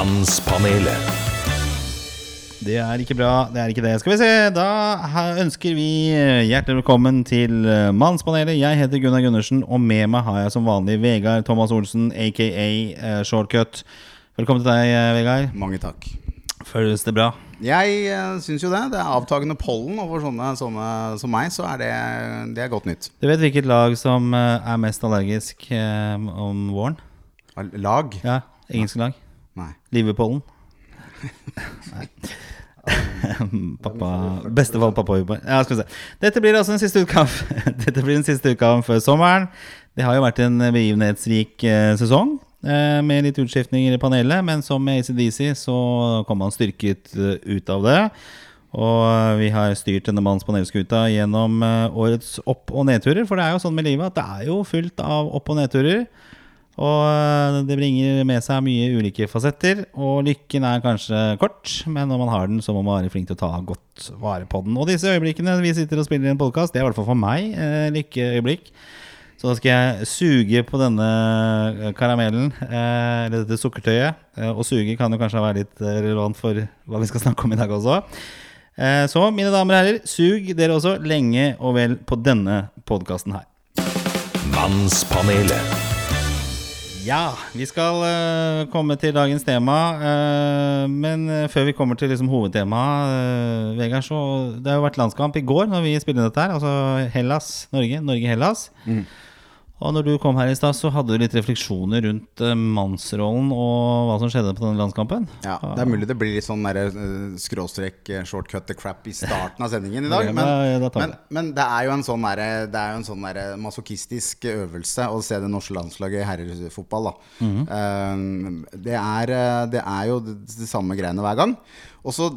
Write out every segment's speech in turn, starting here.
Mannspanelet. Det er ikke bra. det er ikke det. Skal vi se, Da ønsker vi hjertelig velkommen til eh, Mannspanelet. Jeg heter Gunnar Gundersen, og med meg har jeg som vanlig Vegard Thomas Olsen, aka eh, Shortcut. Velkommen til deg, eh, Vegard. Mange takk. Føles det bra? Jeg uh, syns jo det. Det er avtagende pollen, og for sånne, sånne som meg, så er det, det er godt nytt. Du vet hvilket lag som eh, er mest allergisk eh, om våren? Lag? Ja, engelske lag. Nei. Liverpollen. Nei. pappa Bestefall pappa jobber. Ja, skal vi se. Dette blir altså den siste utgaven Dette blir den siste utgaven før sommeren. Det har jo vært en begivenhetsrik eh, sesong. eh, Med litt utskiftninger i panelet, men som med ACDC så kom han styrket eh, ut av det. Og vi har styrt denne manns panelskuta gjennom årets opp- og nedturer. For det er jo sånn med livet at det er jo fullt av opp- og nedturer. Og øh, det bringer med seg mye ulike fasetter. Og lykken er kanskje kort, men når man har den, så må man være flink til å ta godt vare på den. Og disse øyeblikkene vi sitter og spiller i en podkast, det er i hvert fall for meg eh, lykkeøyeblikk. Så da skal jeg suge på denne eh, karamellen, eh, eller dette sukkertøyet. Eh, og suge kan jo kanskje være litt eh, relevant for hva vi skal snakke om i dag også. Eh, så mine damer og herrer, sug dere også lenge og vel på denne podkasten her. Mannspanelet. Ja, vi skal uh, komme til dagens tema. Uh, men eh, før vi kommer til liksom, hovedtemaet, uh, Vegard, Det har jo vært landskamp i går når vi spiller dette her. Altså Hellas-Norge. Norge-Hellas. Og når du kom her i stad, så hadde du litt refleksjoner rundt eh, mannsrollen og hva som skjedde på denne landskampen. Ja, Det er mulig det blir litt sånn der, eh, skråstrek eh, shortcut the crap i starten av sendingen i dag. Men, men, men det er jo en sånn der, det er jo en sånn der masochistisk øvelse å se det norske landslaget i herrefotball. Mhm. Eh, det, er, det er jo de samme greiene hver gang. Og så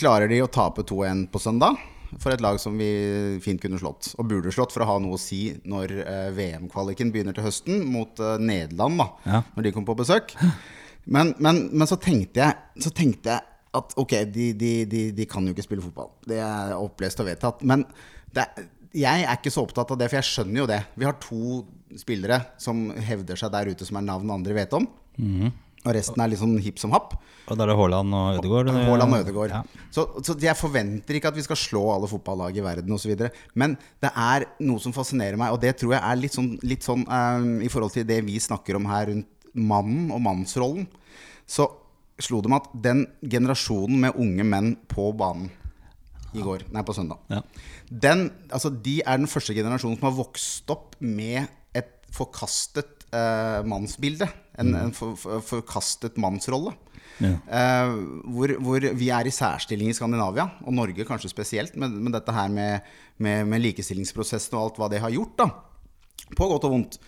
klarer de å tape 2-1 på søndag. For et lag som vi fint kunne slått, og burde slått for å ha noe å si når eh, VM-kvaliken begynner til høsten, mot eh, Nederland, da, Ja. når de kom på besøk. Men, men, men så, tenkte jeg, så tenkte jeg at ok, de, de, de, de kan jo ikke spille fotball. Det er opplest og vedtatt. Men det, jeg er ikke så opptatt av det, for jeg skjønner jo det. Vi har to spillere som hevder seg der ute som er navn andre vet om. Og resten er litt sånn hipp som happ. Og da er det Haaland og Ødegaard? eller? Haaland og Ødegaard. Ja. Så, så jeg forventer ikke at vi skal slå alle fotballag i verden osv. Men det er noe som fascinerer meg, og det tror jeg er litt sånn, litt sånn eh, i forhold til det vi snakker om her rundt mannen og mannsrollen. Så slo det meg at den generasjonen med unge menn på banen i går, nei på søndag Ja. den, altså, De er den første generasjonen som har vokst opp med et forkastet uh, mannsbilde. En, en for, for, forkastet mannsrolle. Ja. Eh, hvor, hvor vi er i særstilling i Skandinavia, og Norge kanskje spesielt, med, med dette her med, med, med likestillingsprosessen og alt hva det har gjort. da På godt og vondt.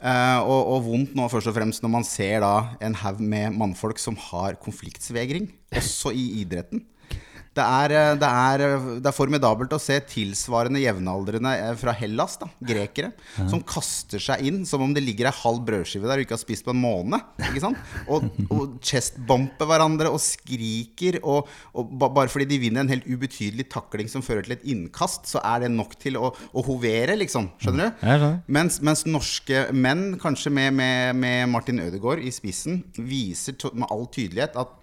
Eh, og, og vondt nå først og fremst når man ser da en haug med mannfolk som har konfliktsvegring, også i idretten. Det er, eh, det, er, det er formidabelt å se tilsvarende jevnaldrende eh, fra Hellas, da, grekere, som kaster seg inn som om det ligger ei halv brødskive der du ikke har spist på en måned. Ikke sant? Og, og chestbomper hverandre og skriker. Og, og bare fordi de vinner en helt ubetydelig takling som fører til et innkast, så er det nok til å, å hovere, liksom. Skjønner du? Skjønner. Mens, mens norske menn, kanskje med, med, med Martin Ødegaard i spissen, viser med all tydelighet at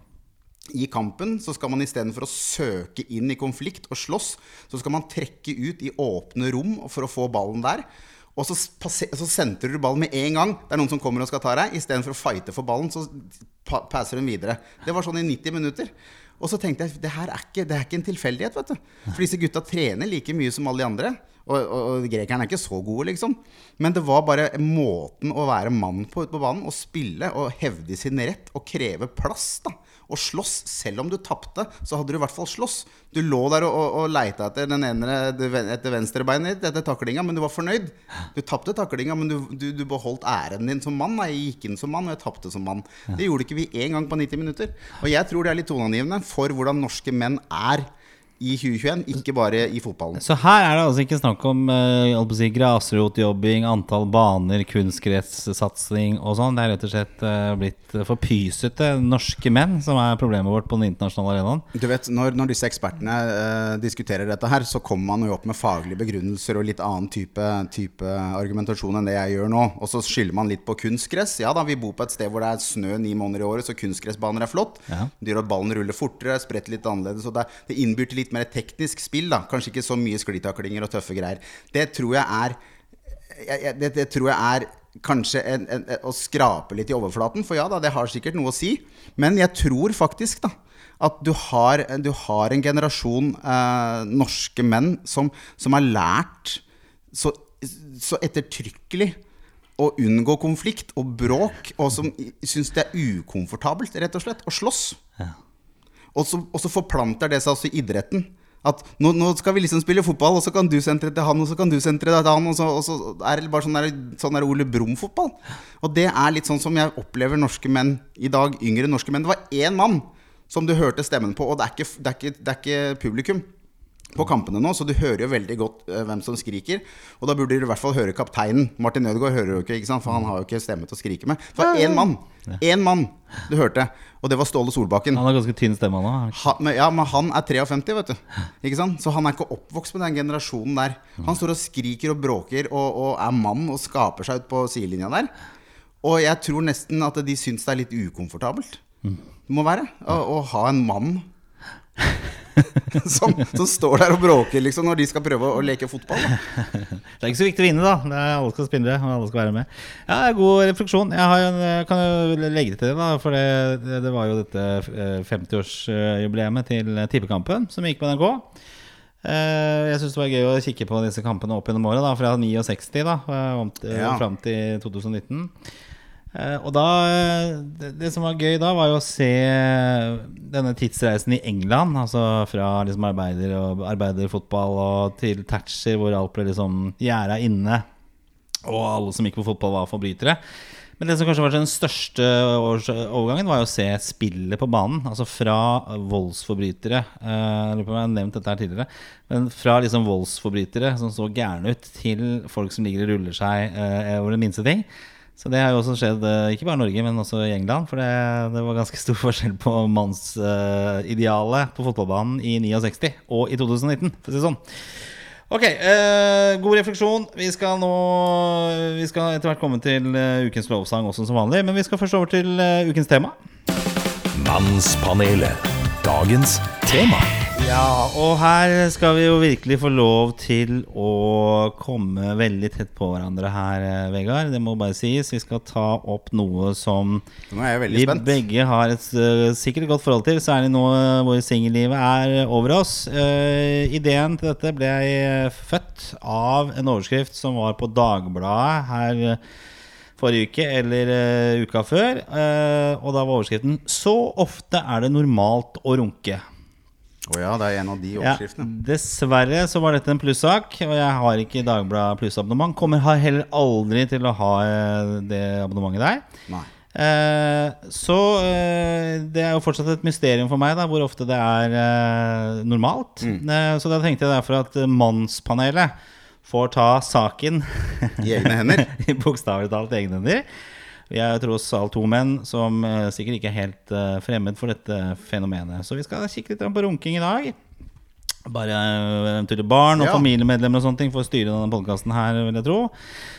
i kampen så skal man istedenfor å søke inn i konflikt og slåss, så skal man trekke ut i åpne rom for å få ballen der. Og så, så sentrer du ballen med en gang. Det er noen som kommer og skal ta deg. Istedenfor å fighte for ballen, så pa passer hun videre. Det var sånn i 90 minutter. Og så tenkte jeg det her er ikke, er ikke en tilfeldighet. vet du For disse gutta trener like mye som alle de andre. Og, og, og grekerne er ikke så gode, liksom. Men det var bare måten å være mann på ute på banen. Å spille og hevde sin rett og kreve plass. da Og slåss. Selv om du tapte, så hadde du i hvert fall slåss. Du lå der og, og, og leita etter den ene etter venstrebeinet ditt etter taklinga, men du var fornøyd. Du tapte taklinga, men du, du, du beholdt æren din som mann. Jeg gikk inn som mann, og jeg tapte som mann. Det gjorde ikke vi én gang på 90 minutter. Og jeg tror det er litt toneangivende for hvordan norske menn er i 2021, ikke bare i fotballen. Så her er det altså ikke snakk om uh, si, grasrotjobbing, antall baner, kunstgressatsing og sånn. Det er rett og slett uh, blitt for pysete norske menn som er problemet vårt på den internasjonale arenaen. Du vet, Når, når disse ekspertene uh, diskuterer dette, her så kommer man jo opp med faglige begrunnelser og litt annen type, type argumentasjon enn det jeg gjør nå. Og så skylder man litt på kunstgress. Ja da, vi bor på et sted hvor det er snø ni måneder i året, så kunstgressbaner er flott. Ja. Gjør at ballen ruller fortere, spretter litt annerledes. Og det, det innbyr til litt mer teknisk spill. da Kanskje ikke så mye sklitaklinger og tøffe greier. Det tror jeg er det, det tror jeg er kanskje en, en, en, å skrape litt i overflaten. For ja da, det har sikkert noe å si. Men jeg tror faktisk da at du har, du har en generasjon eh, norske menn som, som har lært så, så ettertrykkelig å unngå konflikt og bråk, og som syns det er ukomfortabelt, rett og slett, å slåss. Ja. Og så, og så forplanter det seg også i idretten. At nå, nå skal vi liksom spille fotball, og så kan du sentre til han, og så kan du sentre til han, og så, og så er det bare sånn der, sånn der Ole Brumm-fotball. Og det er litt sånn som jeg opplever norske menn i dag, yngre norske menn. Det var én mann som du hørte stemmen på, og det er ikke, det er ikke, det er ikke publikum på kampene nå, så du hører jo veldig godt uh, hvem som skriker. Og da burde du i hvert fall høre kapteinen. Martin Ødegaard hører jo ikke, ikke sant? for han har jo ikke stemme til å skrike med. Det var én mann! Én mann du hørte, og det var Ståle Solbakken. Han har ganske tynn stemme nå. Han, men, ja, men han er 53, vet du. Ikke sant? Så han er ikke oppvokst med den generasjonen der. Han står og skriker og bråker og, og er mann og skaper seg ut på sidelinja der. Og jeg tror nesten at de syns det er litt ukomfortabelt. Det må være. Å, å ha en mann som, som står der og bråker liksom når de skal prøve å leke fotball. Da. Det er ikke så viktig å vinne, da. Det er alle skal spille, og alle skal være med. Ja, God refleksjon. Jeg har en, jeg kan jo legge til det, da. For det, det, var jo dette eh, 50-årsjubileet til Tippekampen som gikk på NRK. Eh, Jeg syns det var gøy å kikke på disse kampene opp gjennom året, da, fra 69 da, eh, om Ja. fram til 2019. Eh, Og da, eh, det, som var gøy da, var jo å se denne tidsreisen i England. Altså fra liksom arbeider og arbeiderfotball og til Thatcher, hvor alt ble liksom gjerda inne. Og alle som gikk på fotball, var forbrytere. Men det som kanskje var den største overgangen, var jo å se spillet på banen. Altså fra voldsforbrytere eh, Jeg lurer på om jeg har nevnt dette her tidligere. Men fra liksom voldsforbrytere som så gærne ut, til folk som ligger og ruller seg eh, over den minste ting. Så det har jo også skjedd, eh, ikke bare i Norge, men også i England. For det, det var ganske stor forskjell på mannsidealet på fotballbanen i 69 og i 2019, for å si sånn. Ok, uh, god refleksjon. Vi skal nå Vi skal etter hvert komme til uh, ukens lovsang også som vanlig. Men vi skal først over til ukens tema. Mannspanelet. Dagens tema. Ja, og her skal vi jo virkelig få lov til å komme veldig tett på hverandre her, eh, Vegard. Det må bare sies. Vi skal ta opp noe som Nå er jeg vi spent. begge har et uh, sikkert godt forhold til, særlig nå eh, hvor singellivet er over oss. Uh, ideen til dette ble født av en overskrift som var på Dagbladet her eh, forrige uke eller uh, uka før. Uh, og da var overskriften 'Så ofte er det normalt å runke'. Å ja, det er en av de Ja, overskriftene. dessverre så var dette en plussak, og jeg har ikke Dagbladet plussabonnement. Kommer heller aldri til å ha eh, det abonnementet der. Nei. Eh, så eh, det er jo fortsatt et mysterium for meg da hvor ofte det er eh, normalt. Eh, så da tenkte jeg derfor at Mannspanelet får ta saken I egne hender. i bokstavelig talt egne hender. Vi er tross alt to menn som eh, sikkert ikke er helt eh, fremmed for dette fenomenet. Så vi skal kikke litt på runking i dag. Bare eh, eventuelle barn og Ja. familiemedlemmer og sånne ting får styre denne podkasten her, vil jeg tro.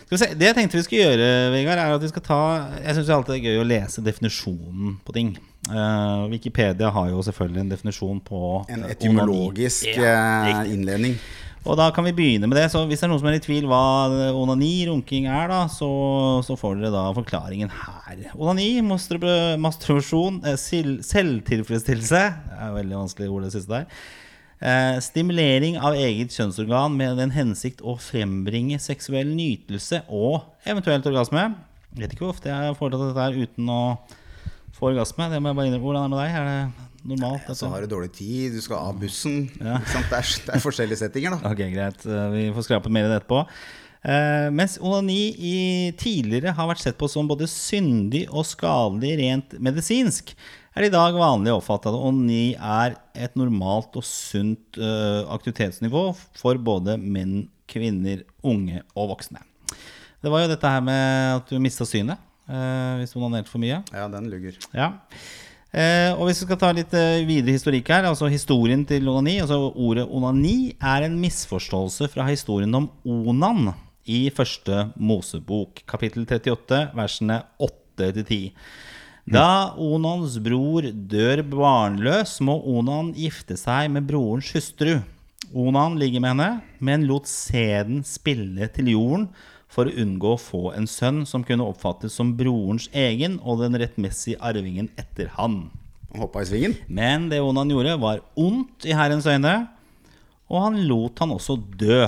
Se, Det jeg tenkte vi skulle gjøre, Vegard, er at vi skal ta Jeg syns alltid det er gøy å lese definisjonen på ting. Uh, Wikipedia har jo selvfølgelig en definisjon på En eh, etymologisk. Ja, eh, innledning. Og da kan vi begynne med det. Så hvis det er noen som er i tvil hva onani, runking er, da, så, så får dere da forklaringen her. Onani, masturb- masturbasjon, eh, selvtilfredsstillelse Det er veldig vanskelig ord, det siste der. Eh, stimulering av eget kjønnsorgan med den hensikt å frembringe seksuell nytelse og eventuelt orgasme. Jeg vet ikke hvor ofte jeg har foretatt dette her uten å få orgasme. Det må jeg bare innrømme. Hvordan er det med deg? Er det normalt? Så har du dårlig tid, du skal av bussen. Sant? Det, er, det er forskjellige settinger, da. Ok, greit. Eh, Vi får skrape mer i det etterpå. Uh, mens onani i tidligere har vært sett på som både syndig og skadelig rent medisinsk, er det i dag vanlig å oppfatte at onani er et normalt og sunt uh, aktivitetsnivå for både menn, kvinner, unge og voksne. Det var jo dette her med at du mista synet hvis du onanerte for mye. Ja, den lugger. Ja. Eh, og hvis vi skal ta litt eh, videre historikk her, altså historien til onani altså Ordet onani er en misforståelse fra historien om Onan i første Mosebok, kapittel 38, versene 8-10. Da Onans bror dør barnløs, må Onan gifte seg med brorens hustru. Onan ligger med henne, men lot sæden spille til jorden for å unngå å få en sønn som kunne oppfattes som brorens egen og den rettmessige arvingen etter han. Han hoppa i svingen. Men det Onan gjorde, var ondt i Herrens øyne, og han lot han også dø.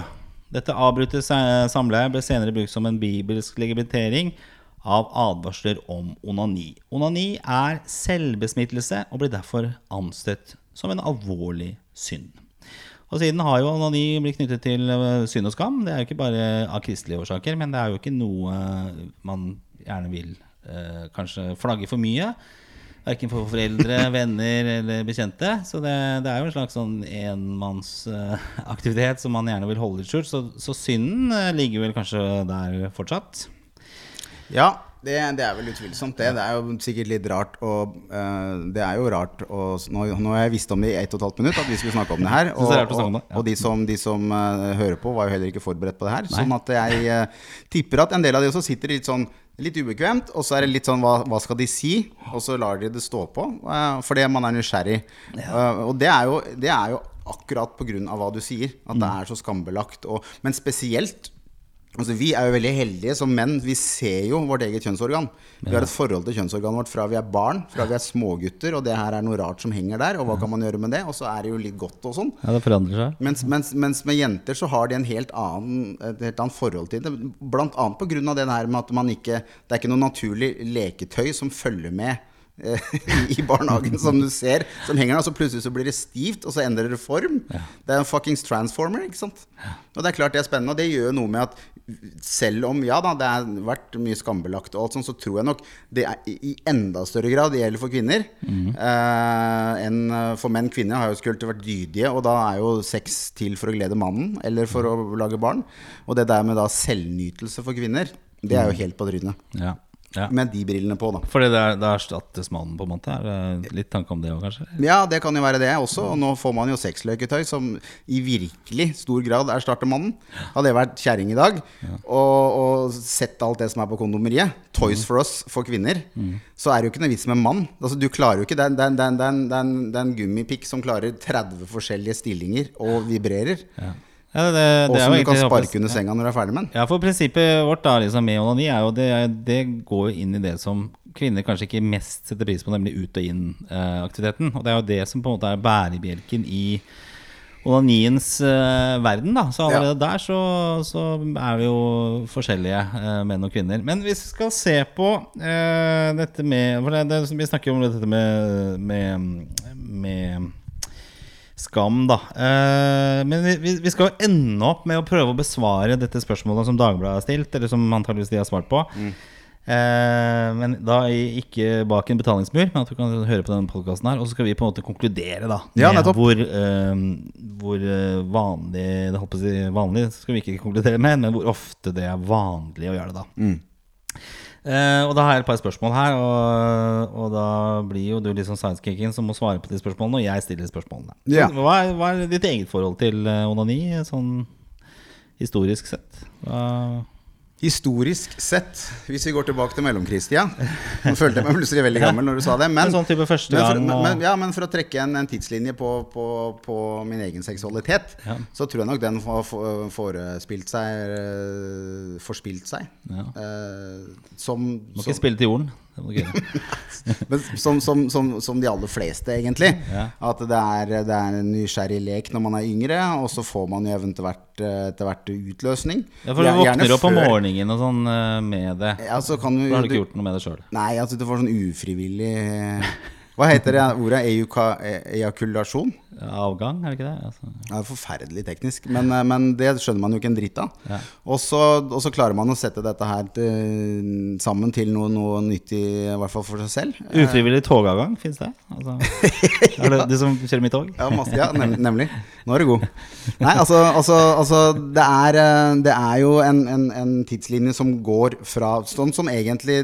Dette avbrutte sa- samleiet ble senere brukt som en bibelsk legitimitering av advarsler om onani. Onani er selvbesmittelse og blir derfor ansett som en alvorlig synd. Og siden har jo onani blitt knyttet til eh, synd og skam. Det er jo ikke bare av kristelige årsaker, men det er jo ikke noe man gjerne vil eh, kanskje flagge for mye. Verken for foreldre, venner eller bekjente. Så det, det er jo en slags sånn enmannsaktivitet som man gjerne vil holde litt skjult. Så, så synden eh, ligger vel kanskje der fortsatt. Ja, det, det er vel utvilsomt det. Det er jo sikkert litt rart og uh, Det er jo rart å nå, nå har jeg visst om det i ett og et halvt minutt at vi skulle snakke om det her. Og, det og, og de som, de som uh, hører på, var jo heller ikke forberedt på det her. Sånn at jeg uh, tipper at en del av de også sitter litt sånn Litt ubekvemt, og så er det litt sånn hva, hva skal de si? Og så lar de det stå på, eh, fordi man er nysgjerrig. Eh, og det er jo, det er jo akkurat av hva du sier, at Mm. det er så skambelagt. Og, men spesielt Altså, vi er jo veldig heldige som menn. Vi ser jo vårt eget kjønnsorgan. Vi har et forhold til kjønnsorganet vårt fra vi er barn, fra vi er smågutter, og det her er noe rart som henger der. Og hva kan man gjøre med det? Og så er det jo litt godt og sånn. Ja, det forandrer seg. Mens, mens, mens med jenter så har de en helt annen, et helt annet forhold til det. Blant annet på grunn av det her med at man ikke Det er ikke noe naturlig leketøy som følger med i barnehagen, som du ser, som henger der. Så plutselig så blir det stivt, og så endrer det form. Det er en fuckings transformer, ikke sant. Og det er klart det er spennende, og det gjør noe med at selv om ja da, det har vært mye skambelagt, og alt sånt, så tror jeg nok det er i enda større grad det gjelder for kvinner eh, enn for menn. Kvinner har jo skult vært dydige, og da er jo sex til for å glede mannen eller for å lage barn. Og det der med da selvnytelse for kvinner, det er jo helt på trynet. Ja. Ja. Med de brillene på, da. Fordi det, er, det erstattes mannen, på en måte? Er det litt tanke om det òg, kanskje? Ja, det kan jo være det også. Og nå får man jo sexløketøy som i virkelig stor grad erstatter mannen. Hadde jeg vært kjerring i dag og, og sett alt det som er på kondomeriet, Toys for us for kvinner, så er det jo ikke noe vits med mann. Altså, du klarer jo ikke den, er en- det er en- det er en- det er en- det er en gummipikk som klarer 30 forskjellige stillinger og vibrerer. Ja. Ja, det, det, Og som du kan sparke under senga når du er ferdig med den. Ja, for prinsippet vårt da, liksom, med onani er jo det, det går inn i det som kvinner kanskje ikke mest setter pris på, nemlig ut- og inn-aktiviteten. og det er jo det som på en måte er bærebjelken i onaniens uh, verden. da Så allerede der så, så er vi jo forskjellige uh, menn og kvinner. Men hvis vi skal se på uh, dette med For det, det, Vi snakker jo om dette med, med, med Skam, da. Eh, men vi- vi, skal jo ende opp med å prøve å besvare dette spørsmålet som Dagbladet har stilt, eller som antageligvis de har svart på. Eh, men da ikke bak en betalingsmur, men at du kan høre på denne podkasten her. Og så skal vi på en måte konkludere da Ja, hvor, eh, hvor eh, vanlig Det holdt på å si vanlig, skal vi ikke konkludere med, men hvor ofte det er vanlig å gjøre det, da. Eh, og da har jeg et par spørsmål her, og, og da blir jo du liksom sidekicken som må svare på de spørsmålene, og jeg stiller spørsmålene. Ja. Så Hva, er, hva er ditt eget forhold til eh, onani, sånn historisk sett? Hva, Historisk sett, hvis vi går tilbake til mellomkrigstida Nå følte jeg meg plutselig veldig gammel når du sa det. Men, sånn type første men, for, gang men, ja, men for å trekke en, en tidslinje på, på, på min egen seksualitet, Ja. så tror jeg nok den har forespilt seg eh, Forspilt seg. Ja. Eh, som, må som, ikke spille til jorden. Men som, som, som, som de aller fleste, egentlig. Ja. At det er, det er en nysgjerrig lek når man er yngre, og så får man jo eventuelt eh, etter hvert utløsning. Ja, for du våkner opp om morgenen og sånn eh, med det. Ja, så kan du, For har du ikke gjort noe med det sjøl. Nei, altså du får sånn ufrivillig Hva heter det ordet? Ejuka, e- ejakulasjon? Avgang, er det ikke det? Altså, Det er forferdelig teknisk, men, eh, men det skjønner man jo ikke en dritt av. Ja. Og, så, og så klarer man å sette dette her til, sammen til noe, noe nyttig, i hvert fall for seg selv. Eh, ufrivillig togavgang, fins det? Altså, er det du som kjører mitt tog? Ja, masse, ja nem, nemlig. Nå er du god. Nei, altså, altså, altså det, er, eh, det er jo en, en, en tidslinje som går fra sånn som egentlig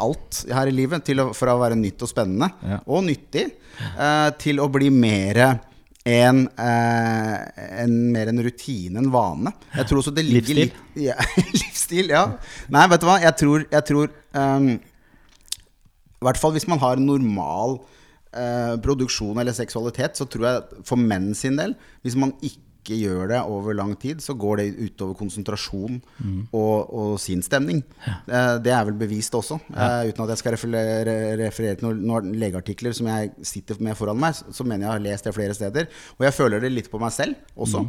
alt her i livet, til å, fra å være nytt og spennende Ja. og nyttig, eh, til å bli mer en, eh, en, mer en rutine, en vane. Jeg tror også det ligger Livsstil. litt ja, Livsstil, ja. Nei, vet du hva, jeg tror, jeg tror um, i hvert fall hvis man har normal eh, produksjon eller seksualitet, så tror jeg for menn sin del Hvis man ikke gjør det over lang tid, så går det utover konsentrasjon og, og sinnsstemning. Ja. det er vel bevist også. Ja. uten at jeg skal referere, referere til noen, noen legeartikler som jeg sitter med foran meg, så mener jeg har lest det flere steder. Og jeg føler det litt på meg selv også.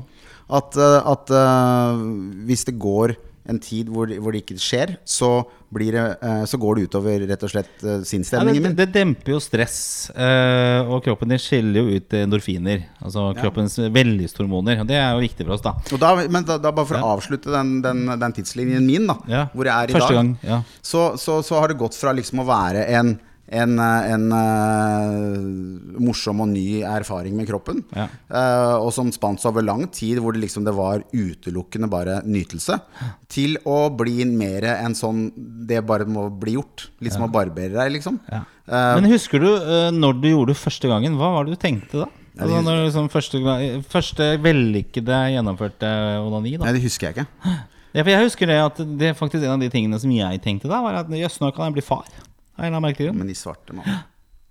At, eh, at eh, hvis det går en tid hvor, det- hvor det ikke skjer, så, blir det, eh, så går det utover rett og slett eh, Ja, det, det demper jo stress, eh, og kroppen din skiller jo ut endorfiner. Altså kroppens vellyshormoner. Og det er jo viktig for oss, da. Da, men da, da bare for å avslutte den, den, den tidslinjen min, da, Ja. hvor jeg er i Første dag, gang, ja. så, så, så har det gått fra liksom å være en, en, eh, en uh, morsom og ny erfaring med kroppen, Ja. Uh, og som spant seg over lang tid, hvor det liksom det var utelukkende bare nytelse, til å bli mer en sånn Det bare må bli gjort. Litt som å barbere deg, liksom. Ja. Men husker du når du gjorde det første gangen? Hva var det du tenkte da? Altså, når du liksom første, første vellykkede gjennomførte onani, da. nei, det husker jeg ikke. Ja, for jeg husker det at det er faktisk en av de tingene som jeg tenkte da, var at jøss, nå kan jeg bli far. En annen merkelig grunn. Men i svarte mann.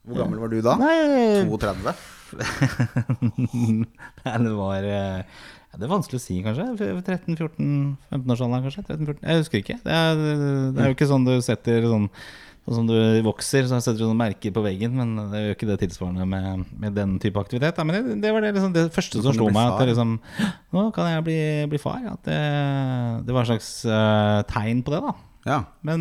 Hvor gammel var du da? Nei, 32? Nei, det var eh, ja, Det er vanskelig å si, kanskje. 13-14-15-årsalderen, kanskje. 13-14 Jeg husker ikke. Det er, det er jo ikke sånn du setter sånn Sånn som du vokser, så setter du sånne merker på veggen. Men det er jo ikke det tilsvarende med, med den type aktivitet. Men det, det var det, liksom, det første som slo meg. At liksom, nå kan jeg bli, bli far. At det, det var et slags uh, tegn på det, da. Ja. Men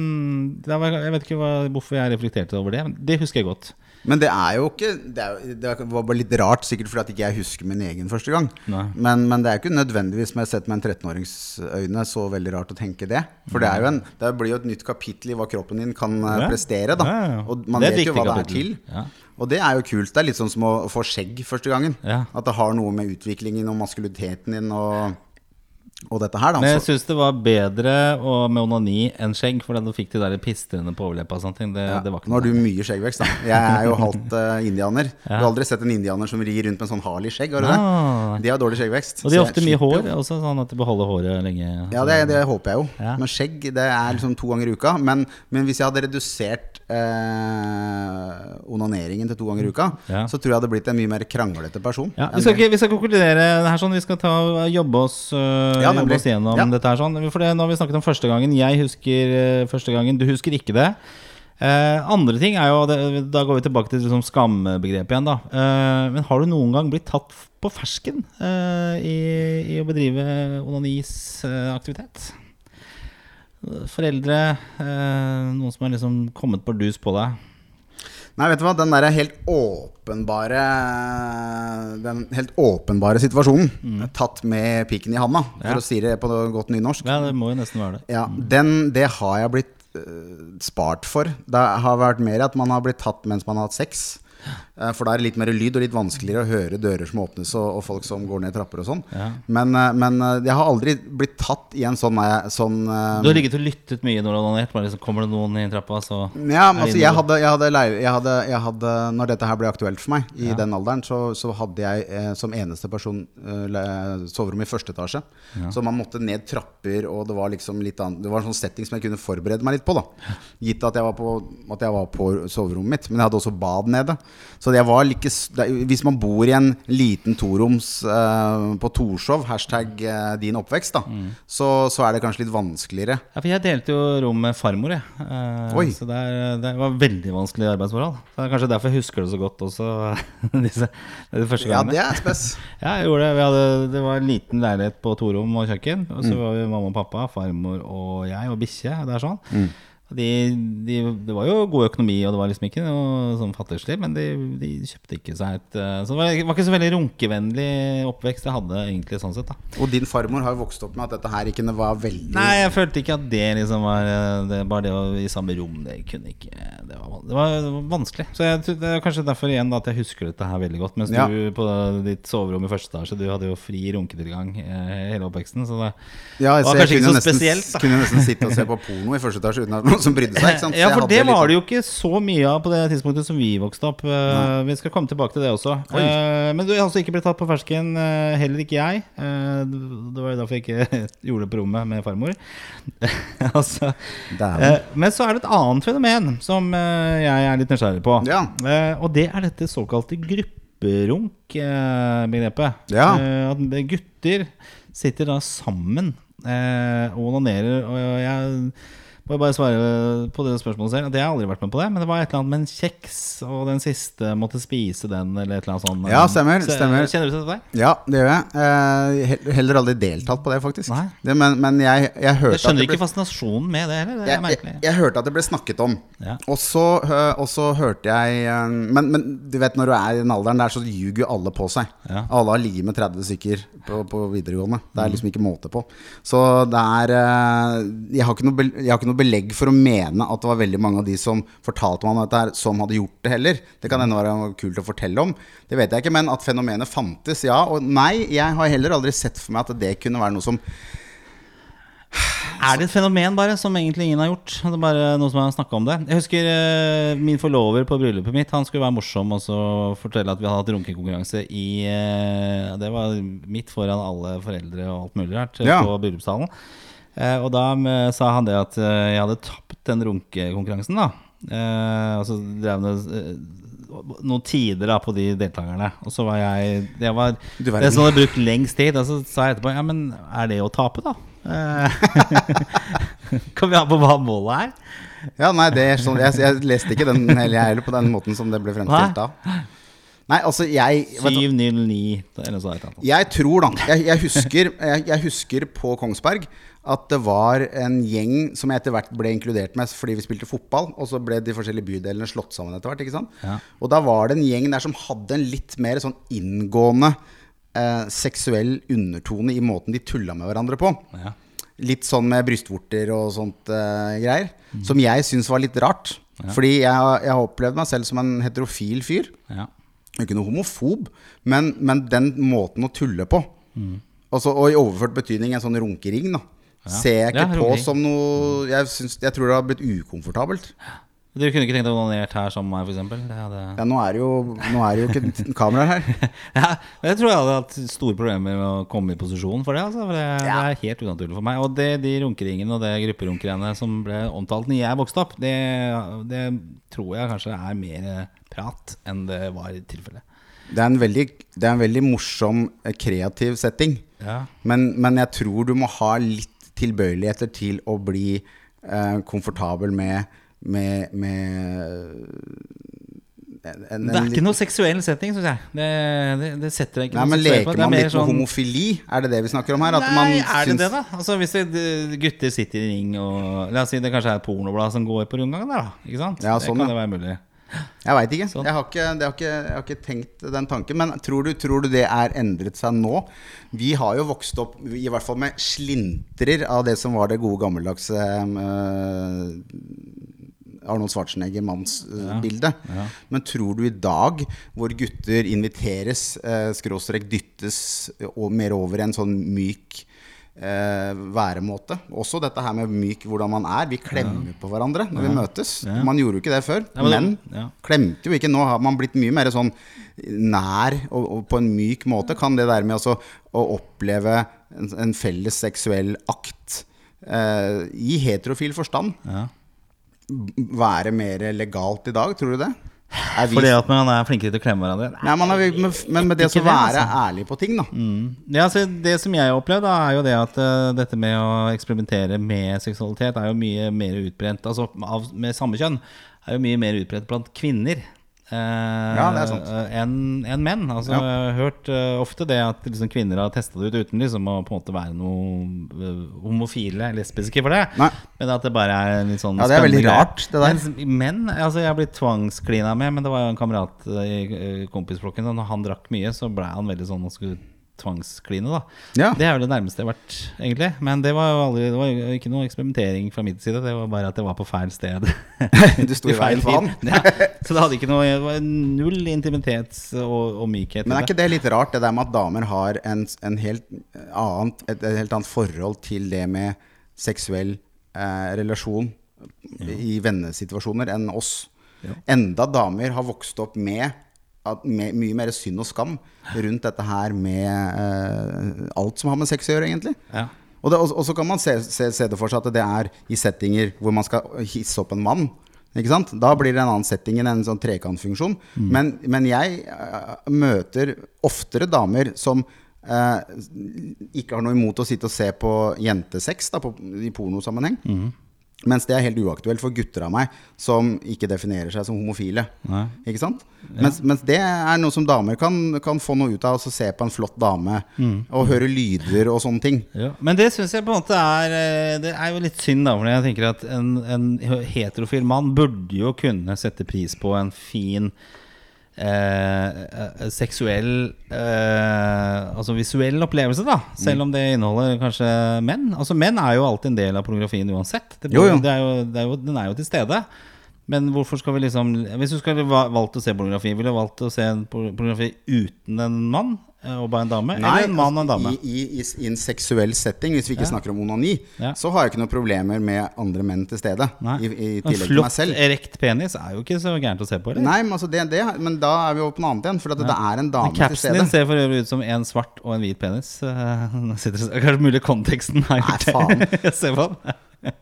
det var, jeg vet ikke hva, hvorfor jeg reflekterte over det. Men det husker jeg godt. Men det er jo ikke Det, er, det var bare litt rart, sikkert fordi at ikke jeg husker min egen første gang. Men, men det er jo ikke nødvendigvis med sett med en 13-årings øyne så veldig rart å tenke det. For det, er jo en, det blir jo et nytt kapittel i hva kroppen din kan eh, Ja. prestere. Da. Ja. Og man vet jo hva hva det er til. Og det er jo kult. Det er litt sånn som å få skjegg første gangen. At det har noe med utviklingen og maskuliteten din og, og dette her. Da. Men jeg Så- syns det var bedre med onani enn skjegg, for du fikk de der pistrene på overleppa og sånne ting. Det, Ja, det var ikke Nå har du mye skjeggvekst, da. Jeg er jo halvt uh, indianer. Du har aldri sett en indianer som rir rundt med en sånn Harley-skjegg? har du det? Ah. De har dårlig skjeggvekst. Og de har ofte mye hår jo- også, sånn at de beholder håret lenge. Ja, det, det håper jeg jo. Ja. Men skjegg det er liksom to ganger i uka. Men, men hvis jeg hadde redusert eh, onaneringen til to ganger i uka, Ja. så tror jeg hadde blitt en mye mer kranglete person. Ja, vi, skal ikke, vi skal konkludere her sånn. Vi skal ta, jobbe, oss, øh, Ja, jobbe oss gjennom Ja. dette her sånn. For det, nå har vi snakket om første gangen. Jeg husker øh, første gangen. Du husker ikke det. Eh, andre ting er jo det, Da går vi tilbake til liksom skambegrepet igjen. da Eh, Men har du noen gang blitt tatt på fersken eh, i, i å bedrive onanisaktivitet? Foreldre, eh, noen som har liksom kommet bardus på deg? Nei, vet du hva, den der helt åpenbare Den helt åpenbare situasjonen, tatt med piken i handa, for Mm. Ja. å si det på godt nynorsk, Ja, det må jo nesten være det. Ja, den, det har jeg blitt uh, spart for. Det har vært mer at man har blitt tatt mens man har hatt sex. Eh, for da er det litt mer lyd og litt vanskeligere å høre dører som åpnes og, og folk som går ned trapper og sånn. Ja. Men, eh, men eh, jeg har aldri blitt tatt i en sånn, sånn Du har ligget og lyttet mye når du har onanert. Liksom, kommer det noen i trappa, så Ja, men altså jeg hadde, jeg, hadde leir, jeg, hadde, jeg hadde Når dette her ble aktuelt for meg, i Ja. den alderen, så, så hadde jeg som eneste person soverom i første etasje. Så man måtte ned trapper, og det var liksom litt annet Det var en sånn setting som jeg kunne forberede meg litt på. da Gitt at jeg var på, at jeg var på soverommet mitt. Men jeg hadde også bad nede. Så jeg var like, det, hvis man bor i en liten toroms uh, på Torshov, hashtag uh, din oppvekst, da så, så er det kanskje litt vanskeligere. Ja, for jeg delte jo rom med farmor, jeg. Uh. Så det, er, det var veldig vanskelig arbeidsforhold. Så det er kanskje derfor jeg husker det så godt også. disse, de første Ja, det er spes. Ja, jeg gjorde det. Vi hadde, det var en liten leilighet på to rom og kjøkken. Og Mm. så var vi mamma og pappa, farmor og jeg og bikkje. Det er sånn. De, de, det var jo god økonomi, og det var liksom ikke noe sånn fattigslig, men de, de kjøpte ikke seg et eh, Så det var, var ikke så veldig runkevennlig oppvekst jeg hadde, egentlig, sånn sett. da Og din farmor har jo vokst opp med at dette her ikke var veldig Nei, jeg følte ikke at det liksom var eh, det, Bare det å i samme rom, det kunne ikke Det var, det var, var vanskelig. Så jeg, det er kanskje derfor igjen da, at jeg husker dette her veldig godt. Mens Ja. du på ditt soverom i første etasje, du hadde jo fri runketilgang eh, hele oppveksten. Så det Ja, var kanskje ikke så nesten, spesielt. da kunne nesten sitte og se på porno i første etasje uten at noen som brydde seg. Ja, for det var sånn- det jo ikke så mye av på det tidspunktet som vi vokste opp. Nei. vi skal komme tilbake til det også. Oi. Eh, men du har altså ikke blitt tatt på fersken, eh, heller ikke jeg. Eh, det var jo derfor jeg ikke gjorde det på rommet med farmor. altså, eh, men så er det et annet fenomen som eh, jeg er litt nysgjerrig på. Ja. Eh, og det er dette såkalte grupperunk-begrepet. Ja. Eh, at gutter sitter da sammen eh, og onanerer. Og jeg må bare svare på det spørsmålet selv. At jeg har aldri vært med på det. Men det var et eller annet med en kjeks, og den siste måtte spise den, eller et eller annet sånt. Ja, stemmer, Så- stemmer. Kjenner du til det? Ja, det gjør jeg. Eh, heller aldri deltatt på det, faktisk. Det, men, men jeg, jeg hørte Jeg skjønner det ikke fascinasjonen med det heller. Det jeg, jeg, jeg hørte at det ble snakket om. Ja. Og, så, så hørte jeg eh, men, men du vet når du er i den alderen der, så ljuger jo alle på seg. Ja. Alle har ligget med 30 stykker på, på videregående. Det Mm. er liksom ikke måte på. Så det er eh, jeg, har ikke noe, jeg har ikke noe belegg for å mene at det var veldig mange av de som fortalte meg om dette her, som hadde gjort det heller. Det kan hende være kult å fortelle om. Det vet jeg ikke, men at fenomenet fantes, ja. Og nei, jeg har heller aldri sett for meg at det kunne være noe som Er det et fenomen bare som egentlig ingen har gjort? Det er bare noen som har snakket om det Jeg husker eh, min forlover på bryllupet mitt. Han skulle være morsom og så fortelle at vi hadde hatt runkekonkurranse i eh, Det var midt foran alle foreldre og alt mulig rart eh, Ja. på bryllupssalen. Eh, og da eh, sa han det at eh, jeg hadde tapt den runkekonkurransen, da. Eh, og så drev han noen tider da på de deltakerne. Og så var jeg Jeg var det som hadde brukt lengst tid. Og så sa jeg etterpå Ja, men er det å tape, da? Kan vi ha på hva målet er? Ja, nei, det sånn Jeg, jeg leste ikke den heller, jeg heller på den måten som det ble fremstilt da. Nei, altså, jeg vet du- 709 eller noe sånt. Jeg tror da Jeg, jeg, husker, jeg, jeg husker på Kongsberg at det var en gjeng som jeg etter hvert ble inkludert med fordi vi spilte fotball. Og så ble de forskjellige bydelene slått sammen etter hvert. ikke sant? Ja. Og da var det en gjeng der som hadde en litt mer sånn inngående eh, seksuell undertone i måten de tulla med hverandre på. Ja. Litt sånn med brystvorter og sånt eh, greier. Som jeg syns var litt rart. Fordi jeg, jeg har opplevd meg selv som en heterofil fyr. Ja. Ikke noe homofob, men, men den måten å tulle på. Altså, og i overført betydning en sånn runkering, da. Ser jeg ikke Ja, på som noe jeg, syns, jeg tror det har blitt ukomfortabelt. Du kunne ikke tenkt deg å onanere her som meg, f.eks.? Hadde... Ja, nå er det jo, nå er det jo ikke kameraer her. Ja, men jeg tror jeg hadde hatt store problemer med å komme i posisjon for det. Altså, for det, det er helt unaturlig for meg. Og det, de runkeringene og det grupperunkeriene som ble omtalt når jeg vokste opp, det, det tror jeg kanskje er mer prat enn det var i tilfellet. Det er en veldig, det er en veldig morsom, eh, kreativ setting. Ja. Men, men jeg tror du må ha litt tilbøyeligheter til å bli eh, komfortabel med, med, med en, en, Det er ikke noe seksuell setting, syns jeg. Det, det, det setter jeg ikke Nei, men. Leker er man litt litt med sånn- homofili? Er det det vi snakker om her? Nei, man er det syns- det, da? Altså Hvis det, gutter sitter i ring og La oss si det kanskje er pornoblad som går på rundgangen der, da. Ikke sant? Ja, sånn, det kan ja. det være mulig. Jeg veit ikke. Sånn. Jeg, har ikke, det har ikke. jeg har ikke tenkt den tanken. Men tror du, tror du det er endret seg nå? Vi har jo vokst opp i hvert fall med slintrer av det som var det gode gammeldagse uh, Arnold Schwarzenegger-mannsbildet. Men tror du i dag, hvor gutter inviteres, uh, skråstrek dyttes og mer over en sånn myk eh, væremåte. Også dette her med myk hvordan man er. Vi klemmer på hverandre når vi møtes. Ja. Man gjorde jo ikke det før. Ja, men- ja. klemte jo ikke. Nå har man blitt mye mer sånn nær og, og på en myk måte. Kan det der med også, å oppleve en, en felles seksuell akt eh, i heterofil forstand Ja. være mer legalt i dag? Tror du det? Vi- Fordi at man er flinkere til å klemme hverandre? Nei, man er, men, men med det å være altså. ærlig på ting, da. Ja, altså Det som jeg har opplevd, da, er jo det at uh, dette med å eksperimentere med seksualitet er jo mye mer utbrent Altså av, med samme kjønn er jo mye mer utbrent blant kvinner Ja, det er sant. enn en menn. Altså, Ja. Jeg har hørt eh, ofte det at liksom, kvinner har testa det ut uten liksom, å på en måte være noe eh, homofile, lesbiske for det. Nei. Men at det bare er en litt sånn Ja, det er veldig rart, det der. Mens menn altså, Jeg har blitt tvangsklina med, men det var jo en kamerat i eh, kompisflokken. Og når han drakk mye, så ble han veldig sånn og skulle tvangskline. da Ja. Det er jo det nærmeste jeg har vært, egentlig. Men det var jo aldri, det var ikke noe eksperimentering fra min side. Det var bare at jeg var på feil sted. Du sto i veien for han. Ja. Så det hadde ikke noe Det var null intimitet og, og mykhet. Men er ikke det litt rart, det der med at damer har en, en helt annet, et, et helt annet forhold til det med seksuell eh, relasjon i vennesituasjoner enn oss? Enda damer har vokst opp med, at, med mye mer synd og skam rundt dette her med uh, alt som har med sex å gjøre, egentlig. Ja. Og, det, og, og så kan man se, se, se det for seg at det er i settinger hvor man skal hisse opp en mann. Ikke sant? Da blir det en annen setting enn en sånn trekantfunksjon. Men, men jeg uh, møter oftere damer som uh, ikke har noe imot å sitte og se på jentesex da, på, i pornosammenheng. Mens det er helt uaktuelt for gutter av meg som ikke definerer seg som homofile. Nei. Ikke sant? Mens, mens det er noe som damer kan, kan få noe ut av. Altså se på en flott dame og høre lyder og sånne ting. Ja, men det syns jeg på en måte er eh, Det er jo litt synd, da. For jeg tenker at en, en heterofil mann burde jo kunne sette pris på en fin eh, eh, seksuell eh, Altså visuell opplevelse, da. Selv om det inneholder kanskje menn. Altså Menn er jo alltid en del av pornografien uansett. Det, Jo, jo. Det er jo, det er jo, den er jo til stede. Men hvorfor skal vi liksom Hvis du skulle va- valgt å se pornografi, ville du valgt å se en pornografi uten en mann og bare en dame? eller en mann og en dame? altså, I, i, i, I en seksuell setting, hvis vi ikke snakker om onani, Ja. så har jeg ikke noen problemer med andre menn til stede. Nei. I, i en flott, erekt penis er jo ikke så gærent å se på. Eller? Nei, men, altså det, det, men da er vi over på noe annet igjen. For at det er en dame til til Capsen stede. din ser for øvrig ut som en svart og en hvit penis. Eh, Kanskje mulig konteksten har Nei, gjort faen. Jeg ser på den.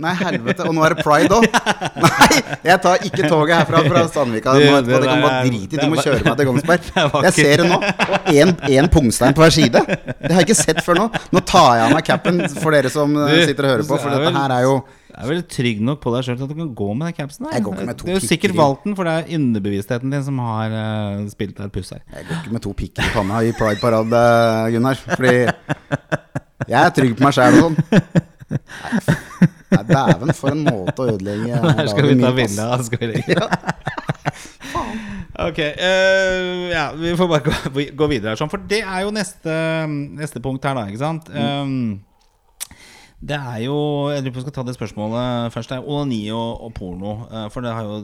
Nei, helvete. Og nå er det pride òg! Nei, jeg tar ikke toget herfra fra Sandvika. Du, det Det kan bare er- drite i. Du er må kjøre meg til Kongsberg. Jeg ser det nå. Og én pungstein på hver side. Det har jeg ikke sett før nå. Nå tar jeg av meg capen for dere som eh, sitter og hører på, for er dette her er jo Du er vel trygg nok på deg sjøl til at du kan gå med den capsen der? Jeg går ikke med to du har jo sikkert valgt den, for det er underbevisstheten din som har uh, spilt deg et puss her. Jeg går ikke med to pikker i panna i Pride-parade, Gunnar. Fordi jeg er trygg på meg sjæl og sånn. Nei, dæven, for en måte å ødelegge Her skal vi ta bilde av. Skal. Ok, Uh, ja, vi får bare gå, gå videre her sånn, for det er jo neste, neste punkt her da, ikke sant? Um, det er jo, jeg lurer på om jeg skal ta det spørsmålet først, det er onani og, og porno, eh, for det har jo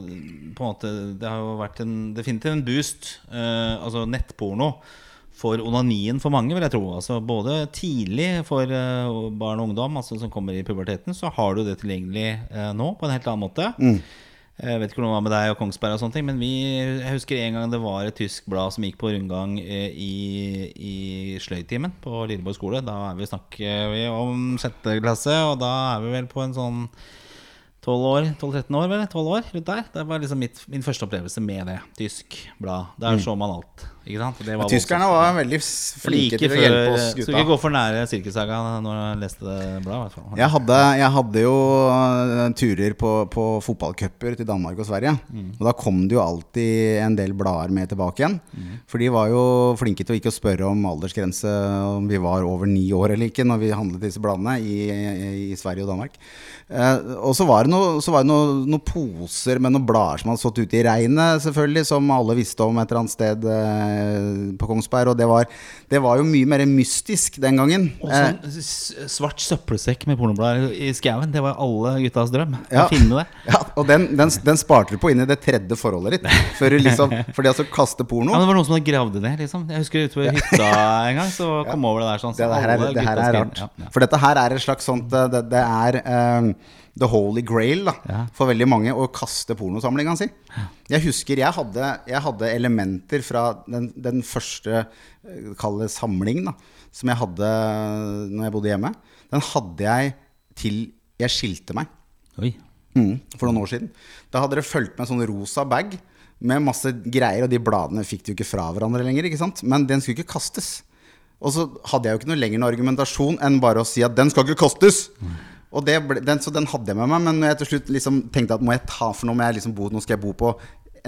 på en måte, det har jo vært en, definitivt en boost, Uh, altså nettporno, for onanien for mange, vil jeg tro. Altså både tidlig for uh, barn og ungdom altså som kommer i puberteten, så har du det tilgjengelig uh, nå på en helt annen måte. Jeg vet ikke hvordan det var med deg og Kongsberg, og sånne ting men vi, jeg husker en gang det var et tysk blad som gikk på rundgang uh, i, i sløydtimen på Lilleborg skole. Da er vi snakker vi om sjette klasse, og da er vi vel på en sånn 12 år, 12-13 år, vel? 12 år, rundt der. Det var liksom mitt, min første opplevelse med det. Tysk blad. Der så man alt. Ikke sant? Det var Tyskerne også. var veldig flinke til å hjelpe oss Skulle gutta. ikke gå for nære Sirkussaga når jeg leste det bladet. Jeg hadde, jeg hadde jo øh, turer på, på fotballcuper til Danmark og Sverige. Og da kom det jo alltid en del blader med tilbake igjen. For de var jo flinke til å ikke spørre om aldersgrense, om vi var over ni år eller ikke, når vi handlet disse bladene i, i Sverige og Danmark. Eh, og så var det, noe, så var det noe, noen poser med noen blader som hadde stått ute i regnet, selvfølgelig, som alle visste om et eller annet sted eh, på Kongsberg. Og det var, det var jo mye mer mystisk den gangen. Og sånn eh, svart søppelsekk med pornoblader i skauen. Det var alle guttas drøm. Ja. Ja, og den, den, den sparte du på inn i det tredje forholdet ditt. For, liksom, for det å kaste porno Ja, men Det var noen som hadde gravd det ned. Liksom. Jeg husker ute på hytta en gang, så kom over det der sånn. Så det, her er, det her er rart. Ja, ja. For dette her er et slags sånt eh, Det, det er eh, the holy grail da, Ja. for veldig mange å kaste pornosamlinga si. Jeg husker jeg hadde, jeg hadde elementer fra den, den første eh, Kall det samling, da, som jeg hadde når jeg bodde hjemme. Den hadde jeg til jeg skilte meg. Mm, for noen år siden. Da hadde det fulgt med en sånn rosa bag med masse greier, og de bladene fikk jo ikke fra hverandre lenger. ikke sant? Men den skulle ikke kastes. Og så hadde jeg jo ikke noe lenger noe argumentasjon enn bare å si at den skal ikke kastes! Og det ble, den, Så den hadde jeg med meg, men når jeg til slutt liksom tenkte at må jeg ta for noe, må jeg liksom bo, nå skal jeg bo på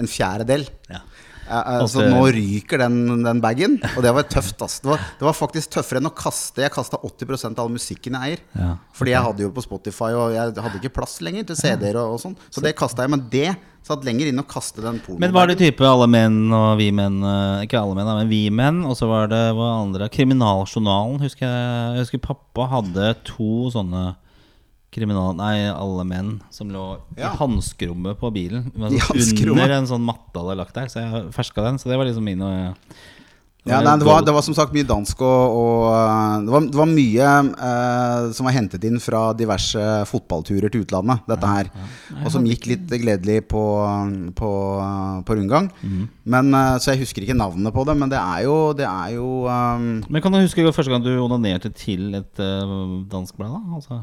en fjerdedel. Ja. Eh, så nå ryker den, den bagen, og det var tøft. Altså. Det var, det var faktisk tøffere enn å kaste Jeg kasta 80% av all musikken jeg eier. Ja, Fordi jeg hadde jo på Spotify, og jeg hadde ikke plass lenger til CD-er og, og sånn. Så det kasta jeg. Men det satt lenger inne å kaste den pornoen. Men var det type alle menn og vi menn eh, Ikke alle menn, men vi menn. Og så var det hva andre Kriminaljournalen. Husker jeg, jeg husker pappa hadde to sånne kriminal... Nei, alle menn som lå Ja. i hanskerommet på bilen. Hanskerommet? Under en sånn matte hadde lagt der. Så jeg ferska den. Så det var liksom min og Ja, nei, det, var, det var som sagt mye dansk og, og uh, det, var, det var mye eh, som var hentet inn fra diverse fotballturer til utlandet, dette her. Og som gikk litt gledelig på, på, på rundgang. Men, uh, så jeg husker ikke navnet på det, men det er jo, det er jo um, Men kan du huske første gang du onanerte til et uh, dansk blad? da? Altså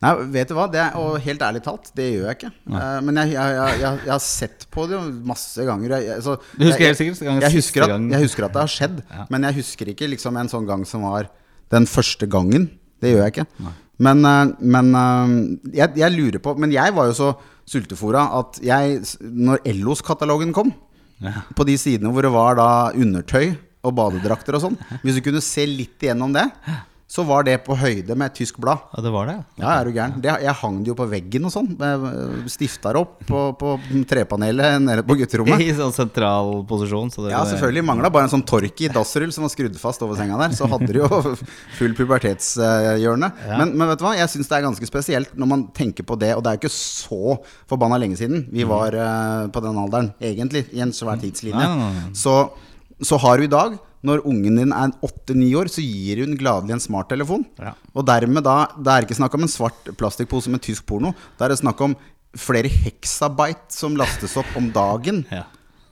Nei, vet du hva? Det og helt ærlig talt, det gjør jeg ikke. Eh, men jeg, jeg, jeg, jeg, har sett på det masse ganger. Så, Du husker helt sikkert gang- jeg, husker at, jeg husker at det har skjedd, Ja. men jeg husker ikke liksom en sånn gang som var den første gangen. Det gjør jeg ikke. Men, eh, men eh, jeg, lurer på Men jeg var jo så sultefora at jeg, når Ellos-katalogen kom, Ja. på de sidene hvor det var da undertøy og badedrakter og sånn Hvis du kunne se litt igjennom det, så var det på høyde med et tysk blad. Ja, det var det? Ja, er du gæren? Det, jeg hang det jo på veggen og sånn. Jeg Stifta det opp på, på trepanelet nede på gutterommet. I sånn sentral posisjon. Så det Ja, selvfølgelig. Mangla bare en sånn tork i dassrull som var skrudd fast over senga der. Så hadde det jo full pubertetshjørne. Men, men vet du hva, jeg syns det er ganske spesielt når man tenker på det. Og det er jo ikke så forbanna lenge siden vi var uh, på den alderen, egentlig, i en svær tidslinje. Så, så har du i dag når ungen din er åtte-ni år, så gir hun gladelig en smarttelefon. Ja. Og dermed da Det er ikke snakk om en svart plastikkpose med tysk porno. Da er det snakk om flere heksabyte som lastes opp om dagen. Ja.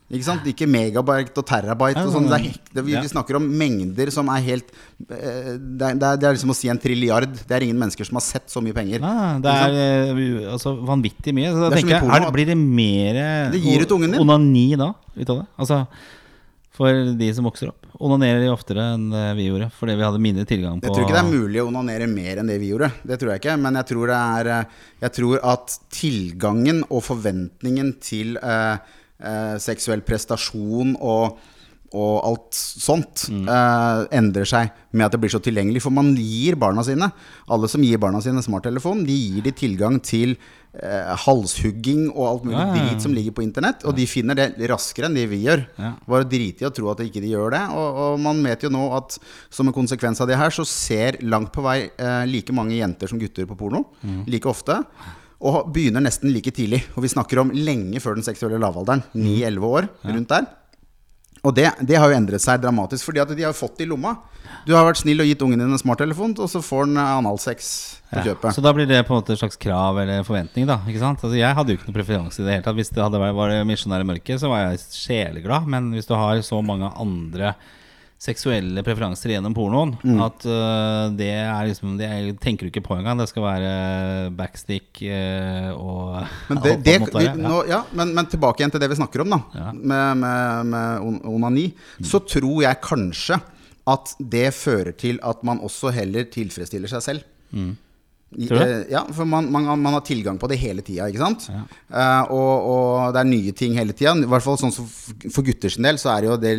Ikke sant? Ikke megabyte og terabyte og sånt. Det er, vi, snakker om mengder som er helt eh, det, er, det er- liksom å si en trilliard. Det er ingen mennesker som har sett så mye penger. Nei, det er eh, altså, vanvittig mye. Så da Det er tenker jeg, Blir det mer Det gir ut ungen din. onani da ut av det? Altså, for de som vokser opp. Onanerer oftere enn det vi gjorde, fordi vi hadde mindre tilgang på Jeg tror ikke det er mulig å onanere mer enn det vi gjorde. Det tror jeg ikke. Men jeg tror, det er, eh, jeg tror at tilgangen og forventningen til eh, eh, seksuell prestasjon og, og alt sånt eh, endrer seg med at det blir så tilgjengelig. For man gir barna sine, alle som gir barna sine smarttelefon, de gir de tilgang til eh, halshugging og alt mulig Ja, ja, ja. drit som ligger på internett. Og de finner det raskere enn de vi gjør. Bare drite i å tro at de ikke gjør det. Og, og man vet jo nå at som en konsekvens av det her, så ser langt på vei eh, like mange jenter som gutter på porno. Mm. Like ofte. Og begynner nesten like tidlig. Og vi snakker om lenge før den seksuelle lavalderen. Mm. 9-11 år, rundt der. Og det, det har jo endret seg dramatisk, fordi at de har fått det i lomma. Du har vært snill og gitt ungen din en smarttelefon, og så får den analsex på Ja, kjøpet. Så da blir det på en måte et slags krav eller forventning, da. Ikke sant? Altså, jeg hadde jo ikke noe preferanse i det hele tatt. Hvis det hadde vært var misjonær i mørket, så var jeg sjeleglad. Men hvis du har så mange andre seksuelle preferanser gjennom pornoen Mm. at uh, det er liksom Det er- tenker du ikke på engang. Det skal være backstick uh, og Men, det, det, måte, vi, nå, ja, men, men tilbake igjen til det vi snakker om, da. Ja. Med, med, med onani. onani. Så tror jeg kanskje at det fører til at man også heller tilfredsstiller seg selv. Mm. Eh, Ja, for man, man, man har tilgang på det hele tida, ikke sant? Eh, og, og det er nye ting hele tida. I hvert fall sånn som For gutters del så er det jo det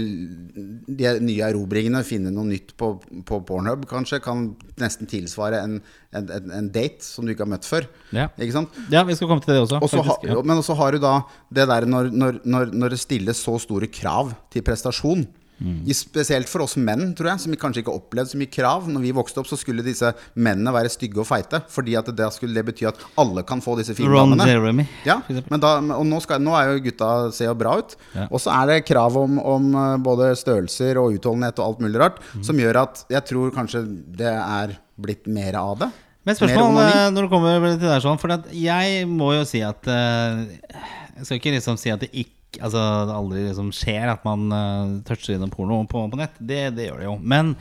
De nye erobringene, finne noe nytt på, på Pornhub kanskje, kan nesten tilsvare en, en, en, date som du ikke har møtt før. Ja. Ikke sant? ja, vi skal komme til det også. også ha, ja. Men også har du da det der når, når, når, når det stilles så store krav til prestasjon. Mm. Spesielt for oss menn, tror jeg, som kanskje ikke har opplevd så mye krav. Når vi vokste opp, så skulle disse mennene være stygge og feite. Fordi at det skulle det bety at alle kan få disse fine Ron damene. Ja, da, og nå, skal, nå er jo gutta ser jo bra ut. Ja. Og så er det krav om, om eh, både størrelser og utholdenhet og alt mulig rart, Mm. som gjør at jeg tror kanskje det er blitt mer av det. Men spørsmål eh, når det kommer til der sånn For at jeg må jo si at eh, Jeg skal ikke liksom si at det ikke Altså det aldri liksom skjer at man uh, toucher innom porno på, på nett. Det, det gjør det jo. Men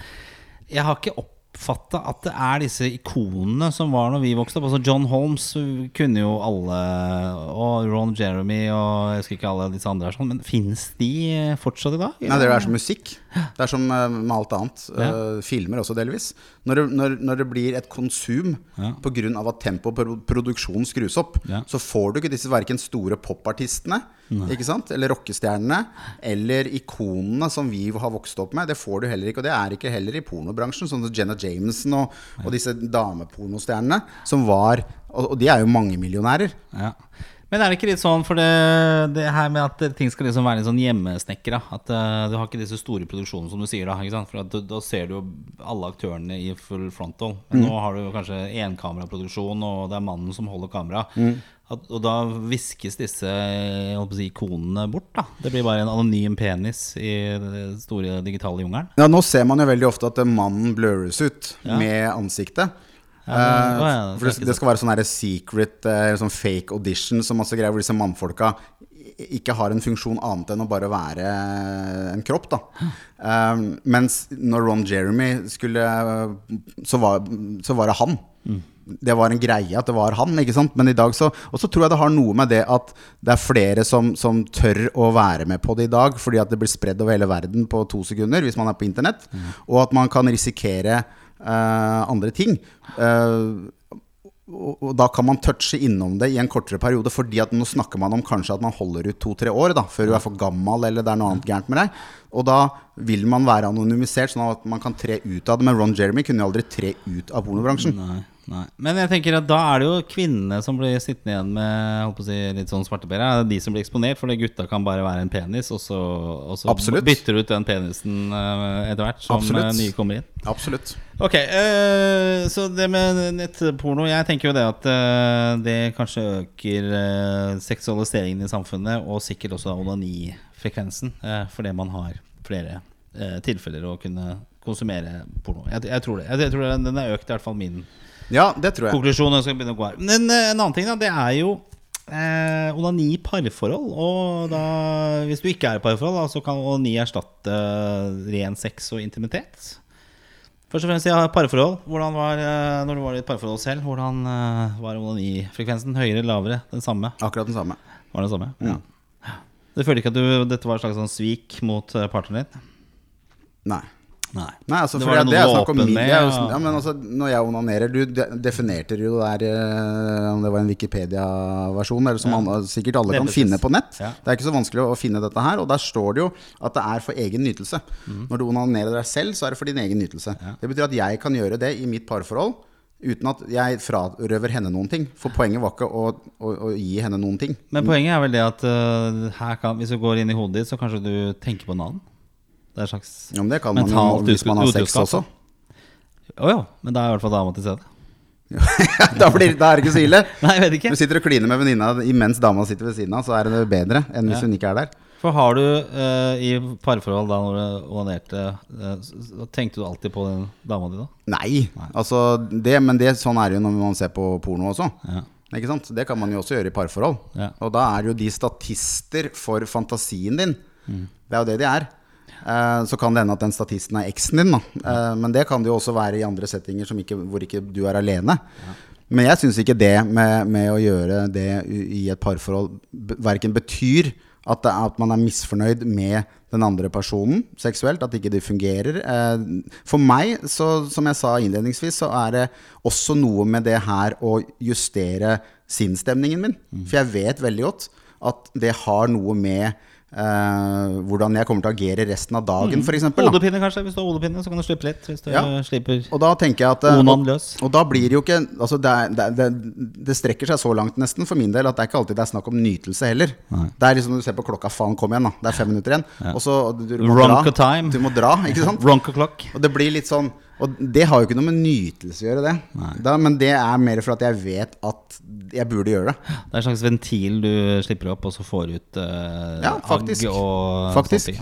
jeg har ikke opp oppfatta at det er disse ikonene som var når vi vokste opp. Altså John Holmes kunne jo alle, og Ron Jeremy og jeg husker ikke alle disse andre. her Sånn, men fins de fortsatt i dag? Nei, det er som musikk. Det er som eh, med alt annet. Ja. Uh, filmer også, delvis. Når det, når, når det blir et konsum Ja. av at tempo på produksjonen produksjon skrus opp, Ja. så får du ikke disse verken store popartistene eller rockestjernene eller ikonene som vi har vokst opp med. Det får du heller ikke. Og det er ikke heller i pornobransjen, sånn som Jenna Jameson og, og disse damepornostjernene, som var Og, og de er jo mangemillionærer. Ja. Men er det ikke litt sånn for det, det her med at ting skal liksom være litt sånn hjemmesnekra? At uh, du har ikke disse store produksjonene som du sier, da. Ikke sant? For at, du- da ser du jo alle aktørene i full frontal. Men nå har du jo kanskje enkameraproduksjon, og det er mannen som holder kamera. At, og da viskes disse si, ikonene bort. da Det blir bare en anonym penis i den store digitale jungelen. Ja, nå ser man jo veldig ofte at mannen blurres ut Ja. med ansiktet. Det for det, det skal være sånn secret, uh, sånn fake audition som masse greier, hvor disse mannfolka ikke har en funksjon annet enn å bare være en kropp, da. Eh, mens når Ron Jeremy skulle Så var, så var det han. Det var en greie at det var han, ikke sant? Men i dag så Og så tror jeg det har noe med det at det er flere som, som tør å være med på det i dag, fordi at det blir spredd over hele verden på to sekunder hvis man er på internett, og at man kan risikere andre ting. Eh, og da kan man touche innom det i en kortere periode, fordi at nå snakker man om kanskje at man holder ut to-tre år da, før du er for gammel eller det er noe annet gærent med deg. Og da vil man være anonymisert, sånn at man kan tre ut av det. Men Ron Jeremy kunne jo aldri tre ut av pornobransjen. Nei, nei. Men jeg tenker at da er det jo kvinnene som blir sittende igjen med si, litt sånn svarteper. Det er de som blir eksponert, for gutta kan bare være en penis, og så, og så bytter du ut den penisen eh, etter hvert som Absolutt. eh, nye kommer inn. Absolutt. Ok, øh, så det med nettporno Jeg tenker jo det at øh, det kanskje øker øh, seksualiseringen i samfunnet, og sikkert også onanifrekvensen, øh, fordi man har flere tilfeller å kunne konsumere porno. Jeg, jeg tror det. Jeg, jeg tror det, Den er økt, i hvert fall min Ja, det tror jeg. Konklusjonen skal begynne å gå her. Men eh, en annen ting, da, det er jo eh, onani i parforhold. Og da, hvis du ikke er i parforhold, da, så kan onani erstatte eh, ren sex og intimitet. Først og fremst ja, parforhold. Hvordan var, eh, når du var i et parforhold selv, hvordan var onanifrekvensen? Høyere, lavere? Den samme? Akkurat den samme. Var den samme? Ja. Du følte ikke at du, dette var et slags sånn svik mot partneren din? Nei. Nei. Nei, altså, Det var det, det er snakk om min, med, det ja. ja, men altså, Når jeg onanerer Du definerte jo der eh, Om det var en Wikipedia-versjon, eller som Ja. alle, sikkert alle kan finne på nett. Ja. Det er ikke så vanskelig å finne dette her. Og der står det jo at det er for egen nytelse. Mm. Når du onanerer deg selv, så er det for din egen nytelse. Det betyr at jeg kan gjøre det i mitt parforhold. Uten at jeg frarøver henne noen ting. For poenget var ikke å, å, å gi henne noen ting. Men poenget er vel det at uh, her kan, hvis du går inn i hodet ditt, så kanskje du tenker på en annen. Det er et slags Ja, men det kan man jo hvis man har sex også. Å ja, men da er i hvert fall dama til stede. da, blir, da er det ikke så ille. Nei, jeg vet ikke. Du sitter og kliner med venninna imens dama sitter ved siden av, så er det bedre enn hvis Ja. hun ikke er der. For har du eh, i parforhold da når du onanerte, eh, tenkte du alltid på den dama di da? Nei, altså det, men det, sånn er det jo når man ser på porno også. Ja. Ikke sant? Det kan man jo også gjøre i parforhold. Ja. Og da er jo de statister for fantasien din. Det er jo det de er. Eh, så kan det hende at den statisten er eksen din, da. Eh, men det kan det jo også være i andre settinger som ikke, hvor ikke du er alene. Men jeg syns ikke det med, med å gjøre det i et parforhold verken betyr at, det at man er misfornøyd med den andre personen seksuelt, at ikke det fungerer. Eh, For meg, så, som jeg sa innledningsvis, så er det også noe med det her å justere sinnsstemningen min. For jeg vet veldig godt at det har noe med eh, hvordan jeg kommer til å agere resten av dagen, for f.eks. Hodepine kanskje, hvis du har hodepine så kan du slippe litt Hvis du Ja. slipper Og da tenker jeg at eh, og, og da blir det jo ikke altså det, er, det, det, det strekker seg så langt nesten for min del at det er ikke alltid det er snakk om nytelse heller. Det er liksom du ser på klokka, faen kom igjen da Det er fem minutter igjen Og så du, du må dra, time. Du må dra, ikke sant? Ronk clock. Og det blir litt sånn Og det har jo ikke noe med nytelse å gjøre det da, Men det er mer for at jeg vet at jeg burde gjøre det Det er en slags ventil du slipper opp Og så får ut eh, Ja, faktisk. agg og Faktisk.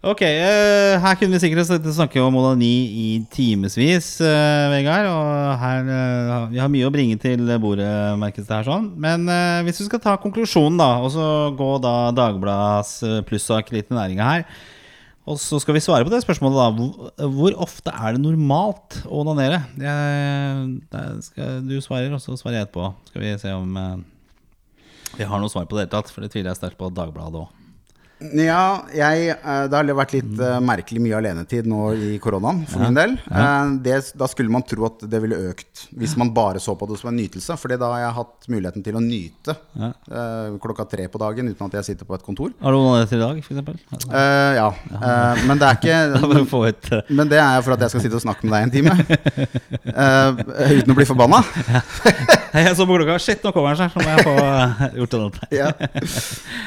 Ok, eh, her kunne vi sikkert snakke om onani i timevis, uh, Vegard. Og her, eh, vi har mye å bringe til bordet, merkes det her sånn. Men eh, hvis vi skal ta konklusjonen, da, og så gå da Dagbladets uh, plussak litt i næringa her. Og så skal vi svare på det spørsmålet, da. Hvor, ofte er det normalt å onanere? Du svarer, og så svarer jeg etterpå. Skal vi se om eh, vi har noe svar på det hele tatt, for det tviler jeg sterkt på Dagbladet òg. Ja, jeg, eh, det har vært litt eh, merkelig mye alenetid nå i koronaen for min del. Eh, Det, da skulle man tro at det ville økt hvis man bare så på det som en nytelse. Fordi da har jeg hatt muligheten til å nyte klokka tre på dagen uten at jeg sitter på et kontor. Har du hatt det til i dag, f.eks.? Uh, ja, men det er ikke Men det er for at jeg skal sitte og snakke med deg en time. Uten å bli forbanna. Jeg så på klokka. Shit, nå kommer seg. Så må jeg få gjort det ja.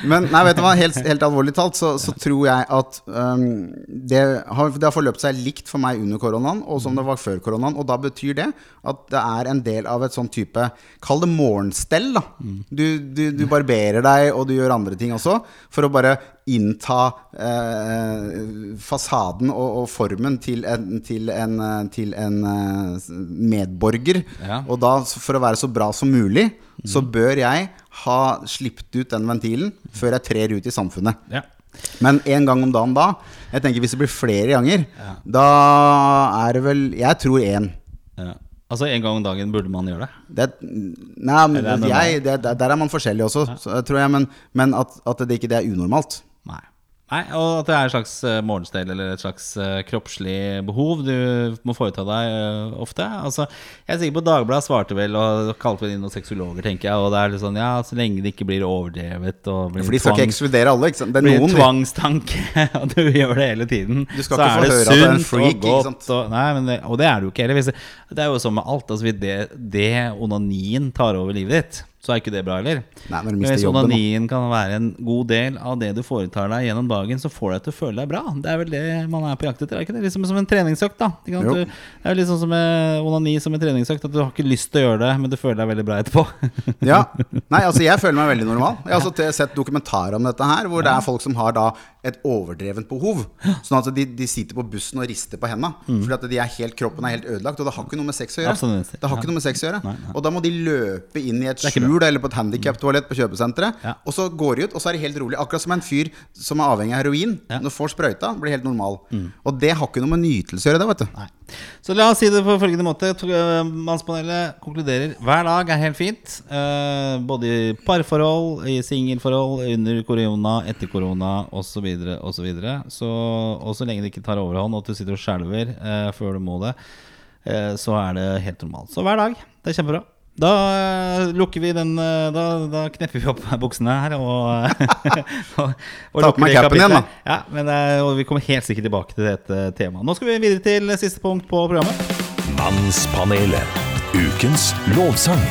Men nei, vet du hva, helt, helt alvorlig talt så, så tror jeg at um, det, har, det har forløpt seg likt for meg under koronaen og som det var før koronaen. Og da betyr det at det er en del av et sånn type Kall det morgenstell. da du, du, du barberer deg, og du gjør andre ting også, for å bare innta eh, fasaden og, og formen til en, til en, til en eh, medborger. Ja. Og da, for å være så bra som mulig, så bør jeg ha sluppet ut den ventilen før jeg trer ut i samfunnet. Ja. Men en gang om dagen da Jeg tenker Hvis det blir flere ganger, da er det vel Jeg tror én. Ja. Altså en gang om dagen burde man gjøre det? Det, nei, men jeg, det, der- er man forskjellig også, så, tror jeg. Men, men at, at det ikke det er unormalt. Nei. Nei, Og at det er et slags eh, morgenstell eller et slags eh, kroppslig behov du må foreta deg eh, ofte. Altså, Jeg er sikker på Dagbladet svarte vel og kalte vel inn noen sexologer, tenker jeg. Og det er litt sånn, ja, så lenge det ikke blir overdrevet og blir For de skal ikke ekskludere alle. Ikke sant? Det er blir en noen tvangstanke, og du gjør det hele tiden. Du skal så ikke er få det høre at det er freak, og godt. Og, nei, men det, og det er du ikke heller. Det, det er jo sånn med alt. Altså, det, det onanien tar over livet ditt, så er ikke det bra heller. Nei, når du mister hvis jobben, onanien kan være en god del av det du foretar deg gjennom dagen, så får deg til å føle deg bra. Det er vel det man er på jakt etter. Er ikke det liksom som en treningsøkt, da? Det er jo litt sånn som onani som en treningsøkt. At du har ikke lyst til å gjøre det, men du føler deg veldig bra etterpå. Ja. Nei, altså jeg føler meg veldig normal. Jeg har også sett dokumentarer om dette her, hvor det er folk som har da et overdrevent behov. Sånn at de, de sitter på bussen og rister på henda. Fordi at de er helt, kroppen er helt ødelagt. Og det har ikke noe med sex å gjøre. Absolutt. Det har ikke noe med sex å gjøre Nei, nei. Og da må de løpe inn i et skjul eller på et handikaptoalett på kjøpesenteret. Ja. Og så går de ut, og så er de helt rolig. Akkurat som en fyr som er avhengig av heroin. Ja. Mm. Når får sprøyta, blir helt normal. Og det har ikke noe med nytelse å gjøre, det, vet du. Nei. Så la oss si det på følgende måte. Eh, Mannspanelet konkluderer hver dag er helt fint. Eh, både i parforhold, i singelforhold, under korona, etter korona osv. Så, videre, og så, videre. Og så lenge det ikke tar overhånd, og at du sitter og skjelver eh, før du må det, så er det helt normalt. Så hver dag. Det er kjempebra. Da eh, lukker vi den eh, Da, da knepper vi opp buksene her og, og, og Ta på meg capen igjen, da. Ja, men eh, og vi kommer helt sikkert tilbake til dette temaet. Nå skal vi videre til siste punkt på programmet. Mannspanelet. Ukens lovsang.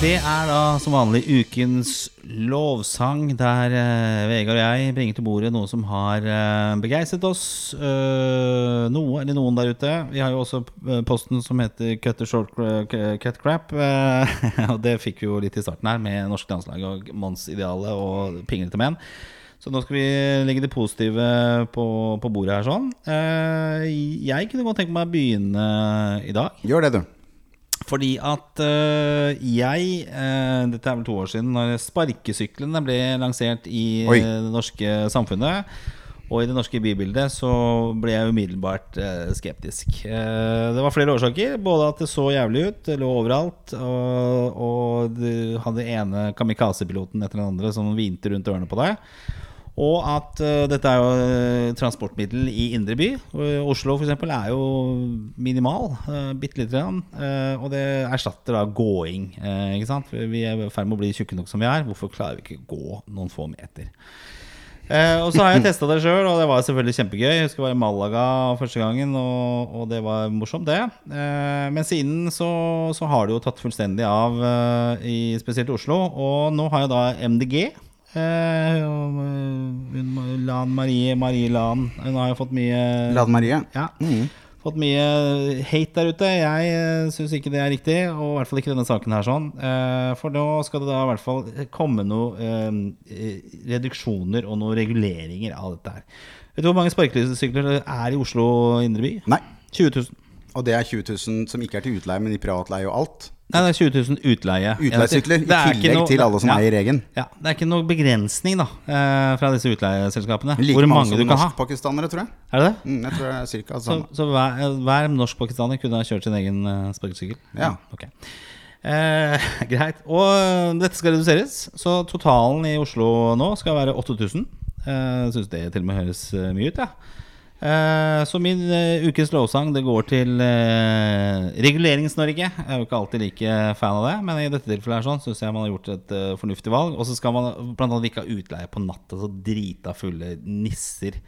Det er da som vanlig ukens lovsang, der eh, Vegard og jeg bringer til bordet noe som har eh, begeistret oss. eh, noe eller noen der ute. Vi har jo også eh, posten som heter Cut the short cut crap. eh, og det fikk vi jo litt i starten her, med norsk landslag og Mons-idealet og pinglete menn. Så nå skal vi legge det positive på, på bordet her sånn. Eh, jeg kunne godt tenke meg å begynne i dag. Gjør det, du. Fordi at øh, jeg øh, Dette er vel to år siden, når sparkesyklene ble lansert i Oi. det norske samfunnet. Og i det norske bybildet så ble jeg umiddelbart øh, skeptisk. Det var flere årsaker. Både at det så jævlig ut, det lå overalt. Og, og du hadde ene kamikaze-piloten etter den andre som hvinte rundt ørene på deg. Og at uh, dette er jo eh, transportmiddel i indre by. Oslo for eksempel er jo minimal. Uh, Bitte lite grann. Uh, og det erstatter da gåing. eh, ikke sant? Vi er i ferd med å bli tjukke nok som vi er. Hvorfor klarer vi ikke å gå noen få meter? Eh, og så har jeg testa det sjøl, og det var selvfølgelig kjempegøy. Jeg husker jeg var i Malaga første gangen, og, og det var morsomt, det. Eh, men siden så, så har det jo tatt fullstendig av, eh, i spesielt Oslo. Og nå har jeg da MDG eh, og, eh, Lan Marie Marie Lan Hun har jo fått mye Lan Marie. ja. Fått mye hate der ute. Jeg uh, syns ikke det er riktig, og i hvert fall ikke denne saken her sånn. Eh, for nå skal det da i hvert fall komme noen reduksjoner og noen reguleringer av dette her. Vet du hvor mange sparkesykler det er i Oslo indre by? Nei. 20 000. Og det er 20 000 som ikke er til utleie, men i privatleie og alt. Nei, det er 20 000 utleie. Utleiesykler i tillegg noe- til alle som ja. eier egen. Ja, Det er ikke noe begrensning da eh, fra disse utleieselskapene. Like hvor mange mange du kan ha. norskpakistanere, tror jeg. Er det det? Mm, jeg tror det er cirka det Så, samme. så hver, hver norsk-pakistaner kunne ha kjørt sin egen uh, sparkesykkel? Ja. Ok. Eh, greit. Og eh, dette skal reduseres. Så totalen i Oslo nå skal være 8000. Eh, Syns det til og med høres eh, mye ut, ja. Eh, så min uh, ukes lovsang Det går til uh, Regulerings-Norge. Jeg er jo ikke alltid like fan av det, men i dette tilfellet her sånn syns jeg man har gjort et fornuftig valg. Og så skal man annet ikke ha utleie på natta, så drita fulle nisser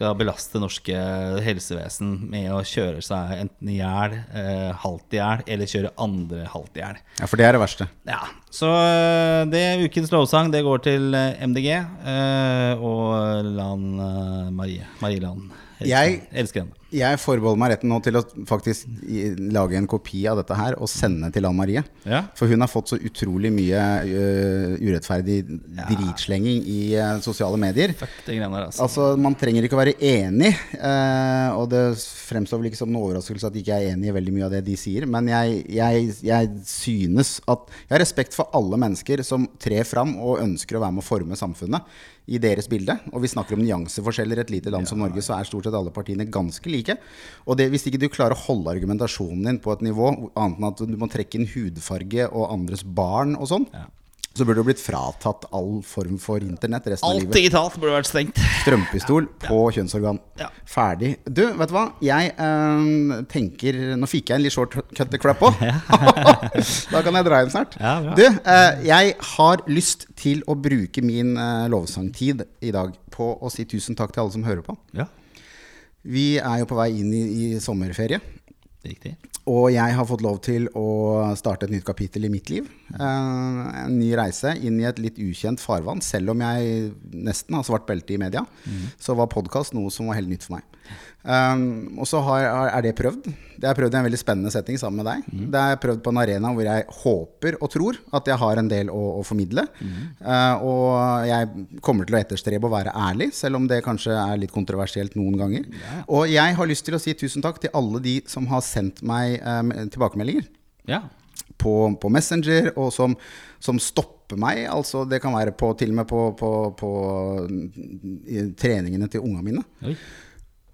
skal belaste norske helsevesen med å kjøre seg enten i hjel, eh, halvt i hjel, eller kjøre andre halvt i hjel. Ja, for det er det verste. Ja, så det det ukens lovsang det går til eh, MDG eh, og Lan eh, Marie. Marie Land. Jeg- elsker henne. Jeg forbeholder meg retten nå til å faktisk lage en kopi av dette her og sende til Ann Marie. Ja. For hun har fått så utrolig mye uh, urettferdig dritslenging i uh, sosiale medier. Greiene altså. Altså, Man trenger ikke å være enig, uh, og det fremstår vel ikke som en overraskelse at jeg ikke er enig i veldig mye av det de sier, men jeg, jeg, jeg synes at Jeg har respekt for alle mennesker som trer fram og ønsker å være med å forme samfunnet i deres bilde. Og vi snakker om nyanseforskjeller i et lite land som Norge, så er stort sett alle partiene ganske like. Og det, hvis ikke du klarer å holde argumentasjonen din på et nivå, annet enn at du må trekke inn hudfarge og andres barn og sånn, så burde du blitt fratatt all form for internett resten av livet. Alt digitalt burde vært stengt. strømpistol på kjønnsorgan. Ja. Ferdig. Du, vet du hva? Jeg øh, tenker Nå fikk jeg en litt short cut the crap òg. da kan jeg dra hjem snart. Ja, du, øh, jeg har lyst til å bruke min øh, lovsangtid i dag på å si tusen takk til alle som hører på. Ja, Vi er jo på vei inn i, i sommerferie. Riktig. Og jeg har fått lov til å starte et nytt kapittel i mitt liv. Eh, en ny reise inn i et litt ukjent farvann. Selv om jeg nesten har svart belte i media, så var podkast noe som var helt nytt for meg. Um, og så har, er det prøvd. Det er prøvd i en veldig spennende setting sammen med deg. Det er prøvd på en arena hvor jeg håper og tror at jeg har en del å, å formidle. Eh, og jeg kommer til å etterstrebe å være ærlig, selv om det kanskje er litt kontroversielt noen ganger. Og jeg har lyst til å si tusen takk til alle de som har sendt meg um, tilbakemeldinger Ja. på, på Messenger, og som, som stopper meg. Altså, det kan være på, til og med på, på, på i treningene til unga mine. Oi.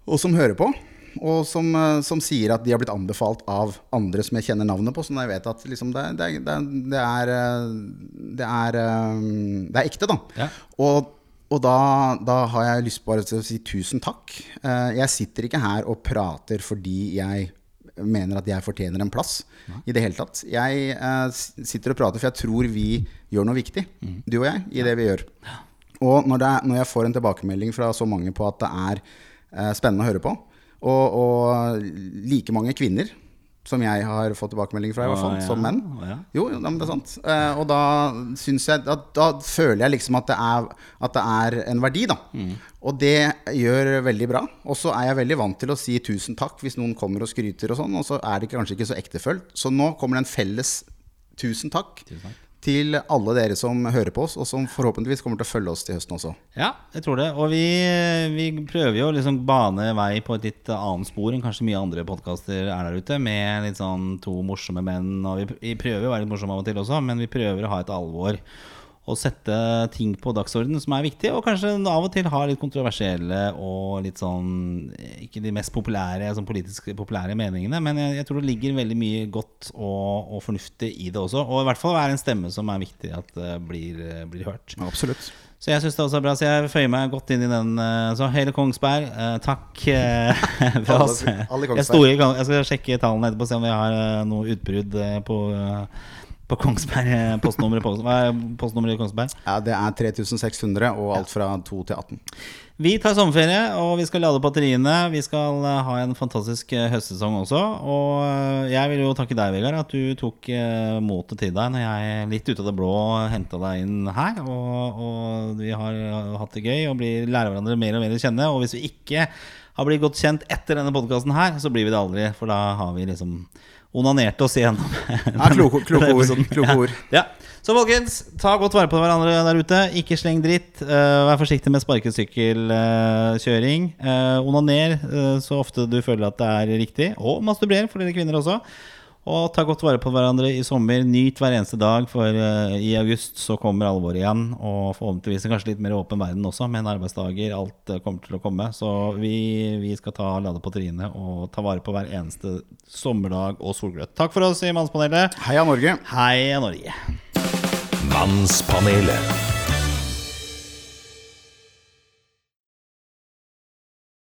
Og som hører på. Og som, eh, som sier at de har blitt anbefalt av andre som jeg kjenner navnet på. Så jeg vet at liksom det, det, det, det, er, eh, det, er, eh, det er ekte, da. Ja. Og, og da, da har jeg lyst bare til å si tusen takk. Eh, Jeg sitter ikke her og prater fordi jeg mener at jeg fortjener en plass i det hele tatt. Jeg eh, sitter og prater for jeg tror vi gjør noe viktig, du og jeg, i det vi gjør. Og når, er, når jeg får en tilbakemelding fra så mange på at det er eh, spennende å høre på, og, og like mange kvinner som jeg har fått tilbakemelding fra, i hvert fall, ja, som menn. ja. Jo, det er sant. Eh, og da syns jeg at, da føler jeg liksom at det er, at det er en verdi, da. Mm. Og det gjør veldig bra. Og så er jeg veldig vant til å si tusen takk hvis noen kommer og skryter og sånn, og så er det kanskje ikke så ektefølt. Så nå kommer det en felles tusen takk, til alle dere som hører på oss, og som forhåpentligvis kommer til å følge oss til høsten også. Ja, jeg tror det. Og vi, vi prøver jo å liksom bane vei på et litt annet spor enn kanskje mye andre podkaster er der ute, med litt sånn to morsomme menn. Og vi, vi prøver å være litt morsomme av og til også, men vi prøver å ha et alvor. Og sette ting på dagsordenen som er viktig, og kanskje av og til ha litt kontroversielle og litt sånn Ikke de mest populære sånn politisk populære meningene, men jeg, jeg tror det ligger veldig mye godt og, og fornuftig i det også. Og i hvert fall være en stemme som er viktig at uh, blir, eh, blir hørt. Absolutt. Så jeg syns det også er bra. Så jeg føyer meg godt inn i den. eh, Så hele Kongsberg, takk for Alle- oss. alle Kongsberg. Jeg, store, jeg skal sjekke tallene etterpå, se om vi har noe utbrudd på, på Kongsberg. eh, Postnummeret på, er postnummeret i Kongsberg? Ja, det er 3600 og alt fra 2 til 18. Vi tar sommerferie, og vi skal lade batteriene. Vi skal eh, ha en fantastisk eh, høstsesong også. Og jeg vil jo takke deg, Vegard, at du tok motet til deg når jeg litt ut av det blå henta deg inn her. Og, og vi har hatt det gøy og blir lærer hverandre mer og mer å kjenne. Og hvis vi ikke har blitt godt kjent etter denne podkasten her, så blir vi det aldri. For da har vi liksom onanert oss igjennom. Ja, kloke- kloke ord, kloke ord. Ja. Så folkens, ta godt vare på hverandre der ute. Ikke sleng dritt. Uh, vær forsiktig med sparkesykkelkjøring. Uh, onaner uh, så ofte du føler at det er riktig. Og masturber for dere kvinner også. Og ta godt vare på hverandre i sommer. Nyt hver eneste dag, for eh, i august så kommer alvoret igjen. Og forhåpentligvis en kanskje litt mer åpen verden også, men arbeidsdager. Alt eh, kommer til å komme. Så vi, vi skal ta lade på trynet og ta vare på hver eneste sommerdag og solgløtt. Takk for oss i Mannspanelet. Heia Norge! Heia Norge. Mannspanelet.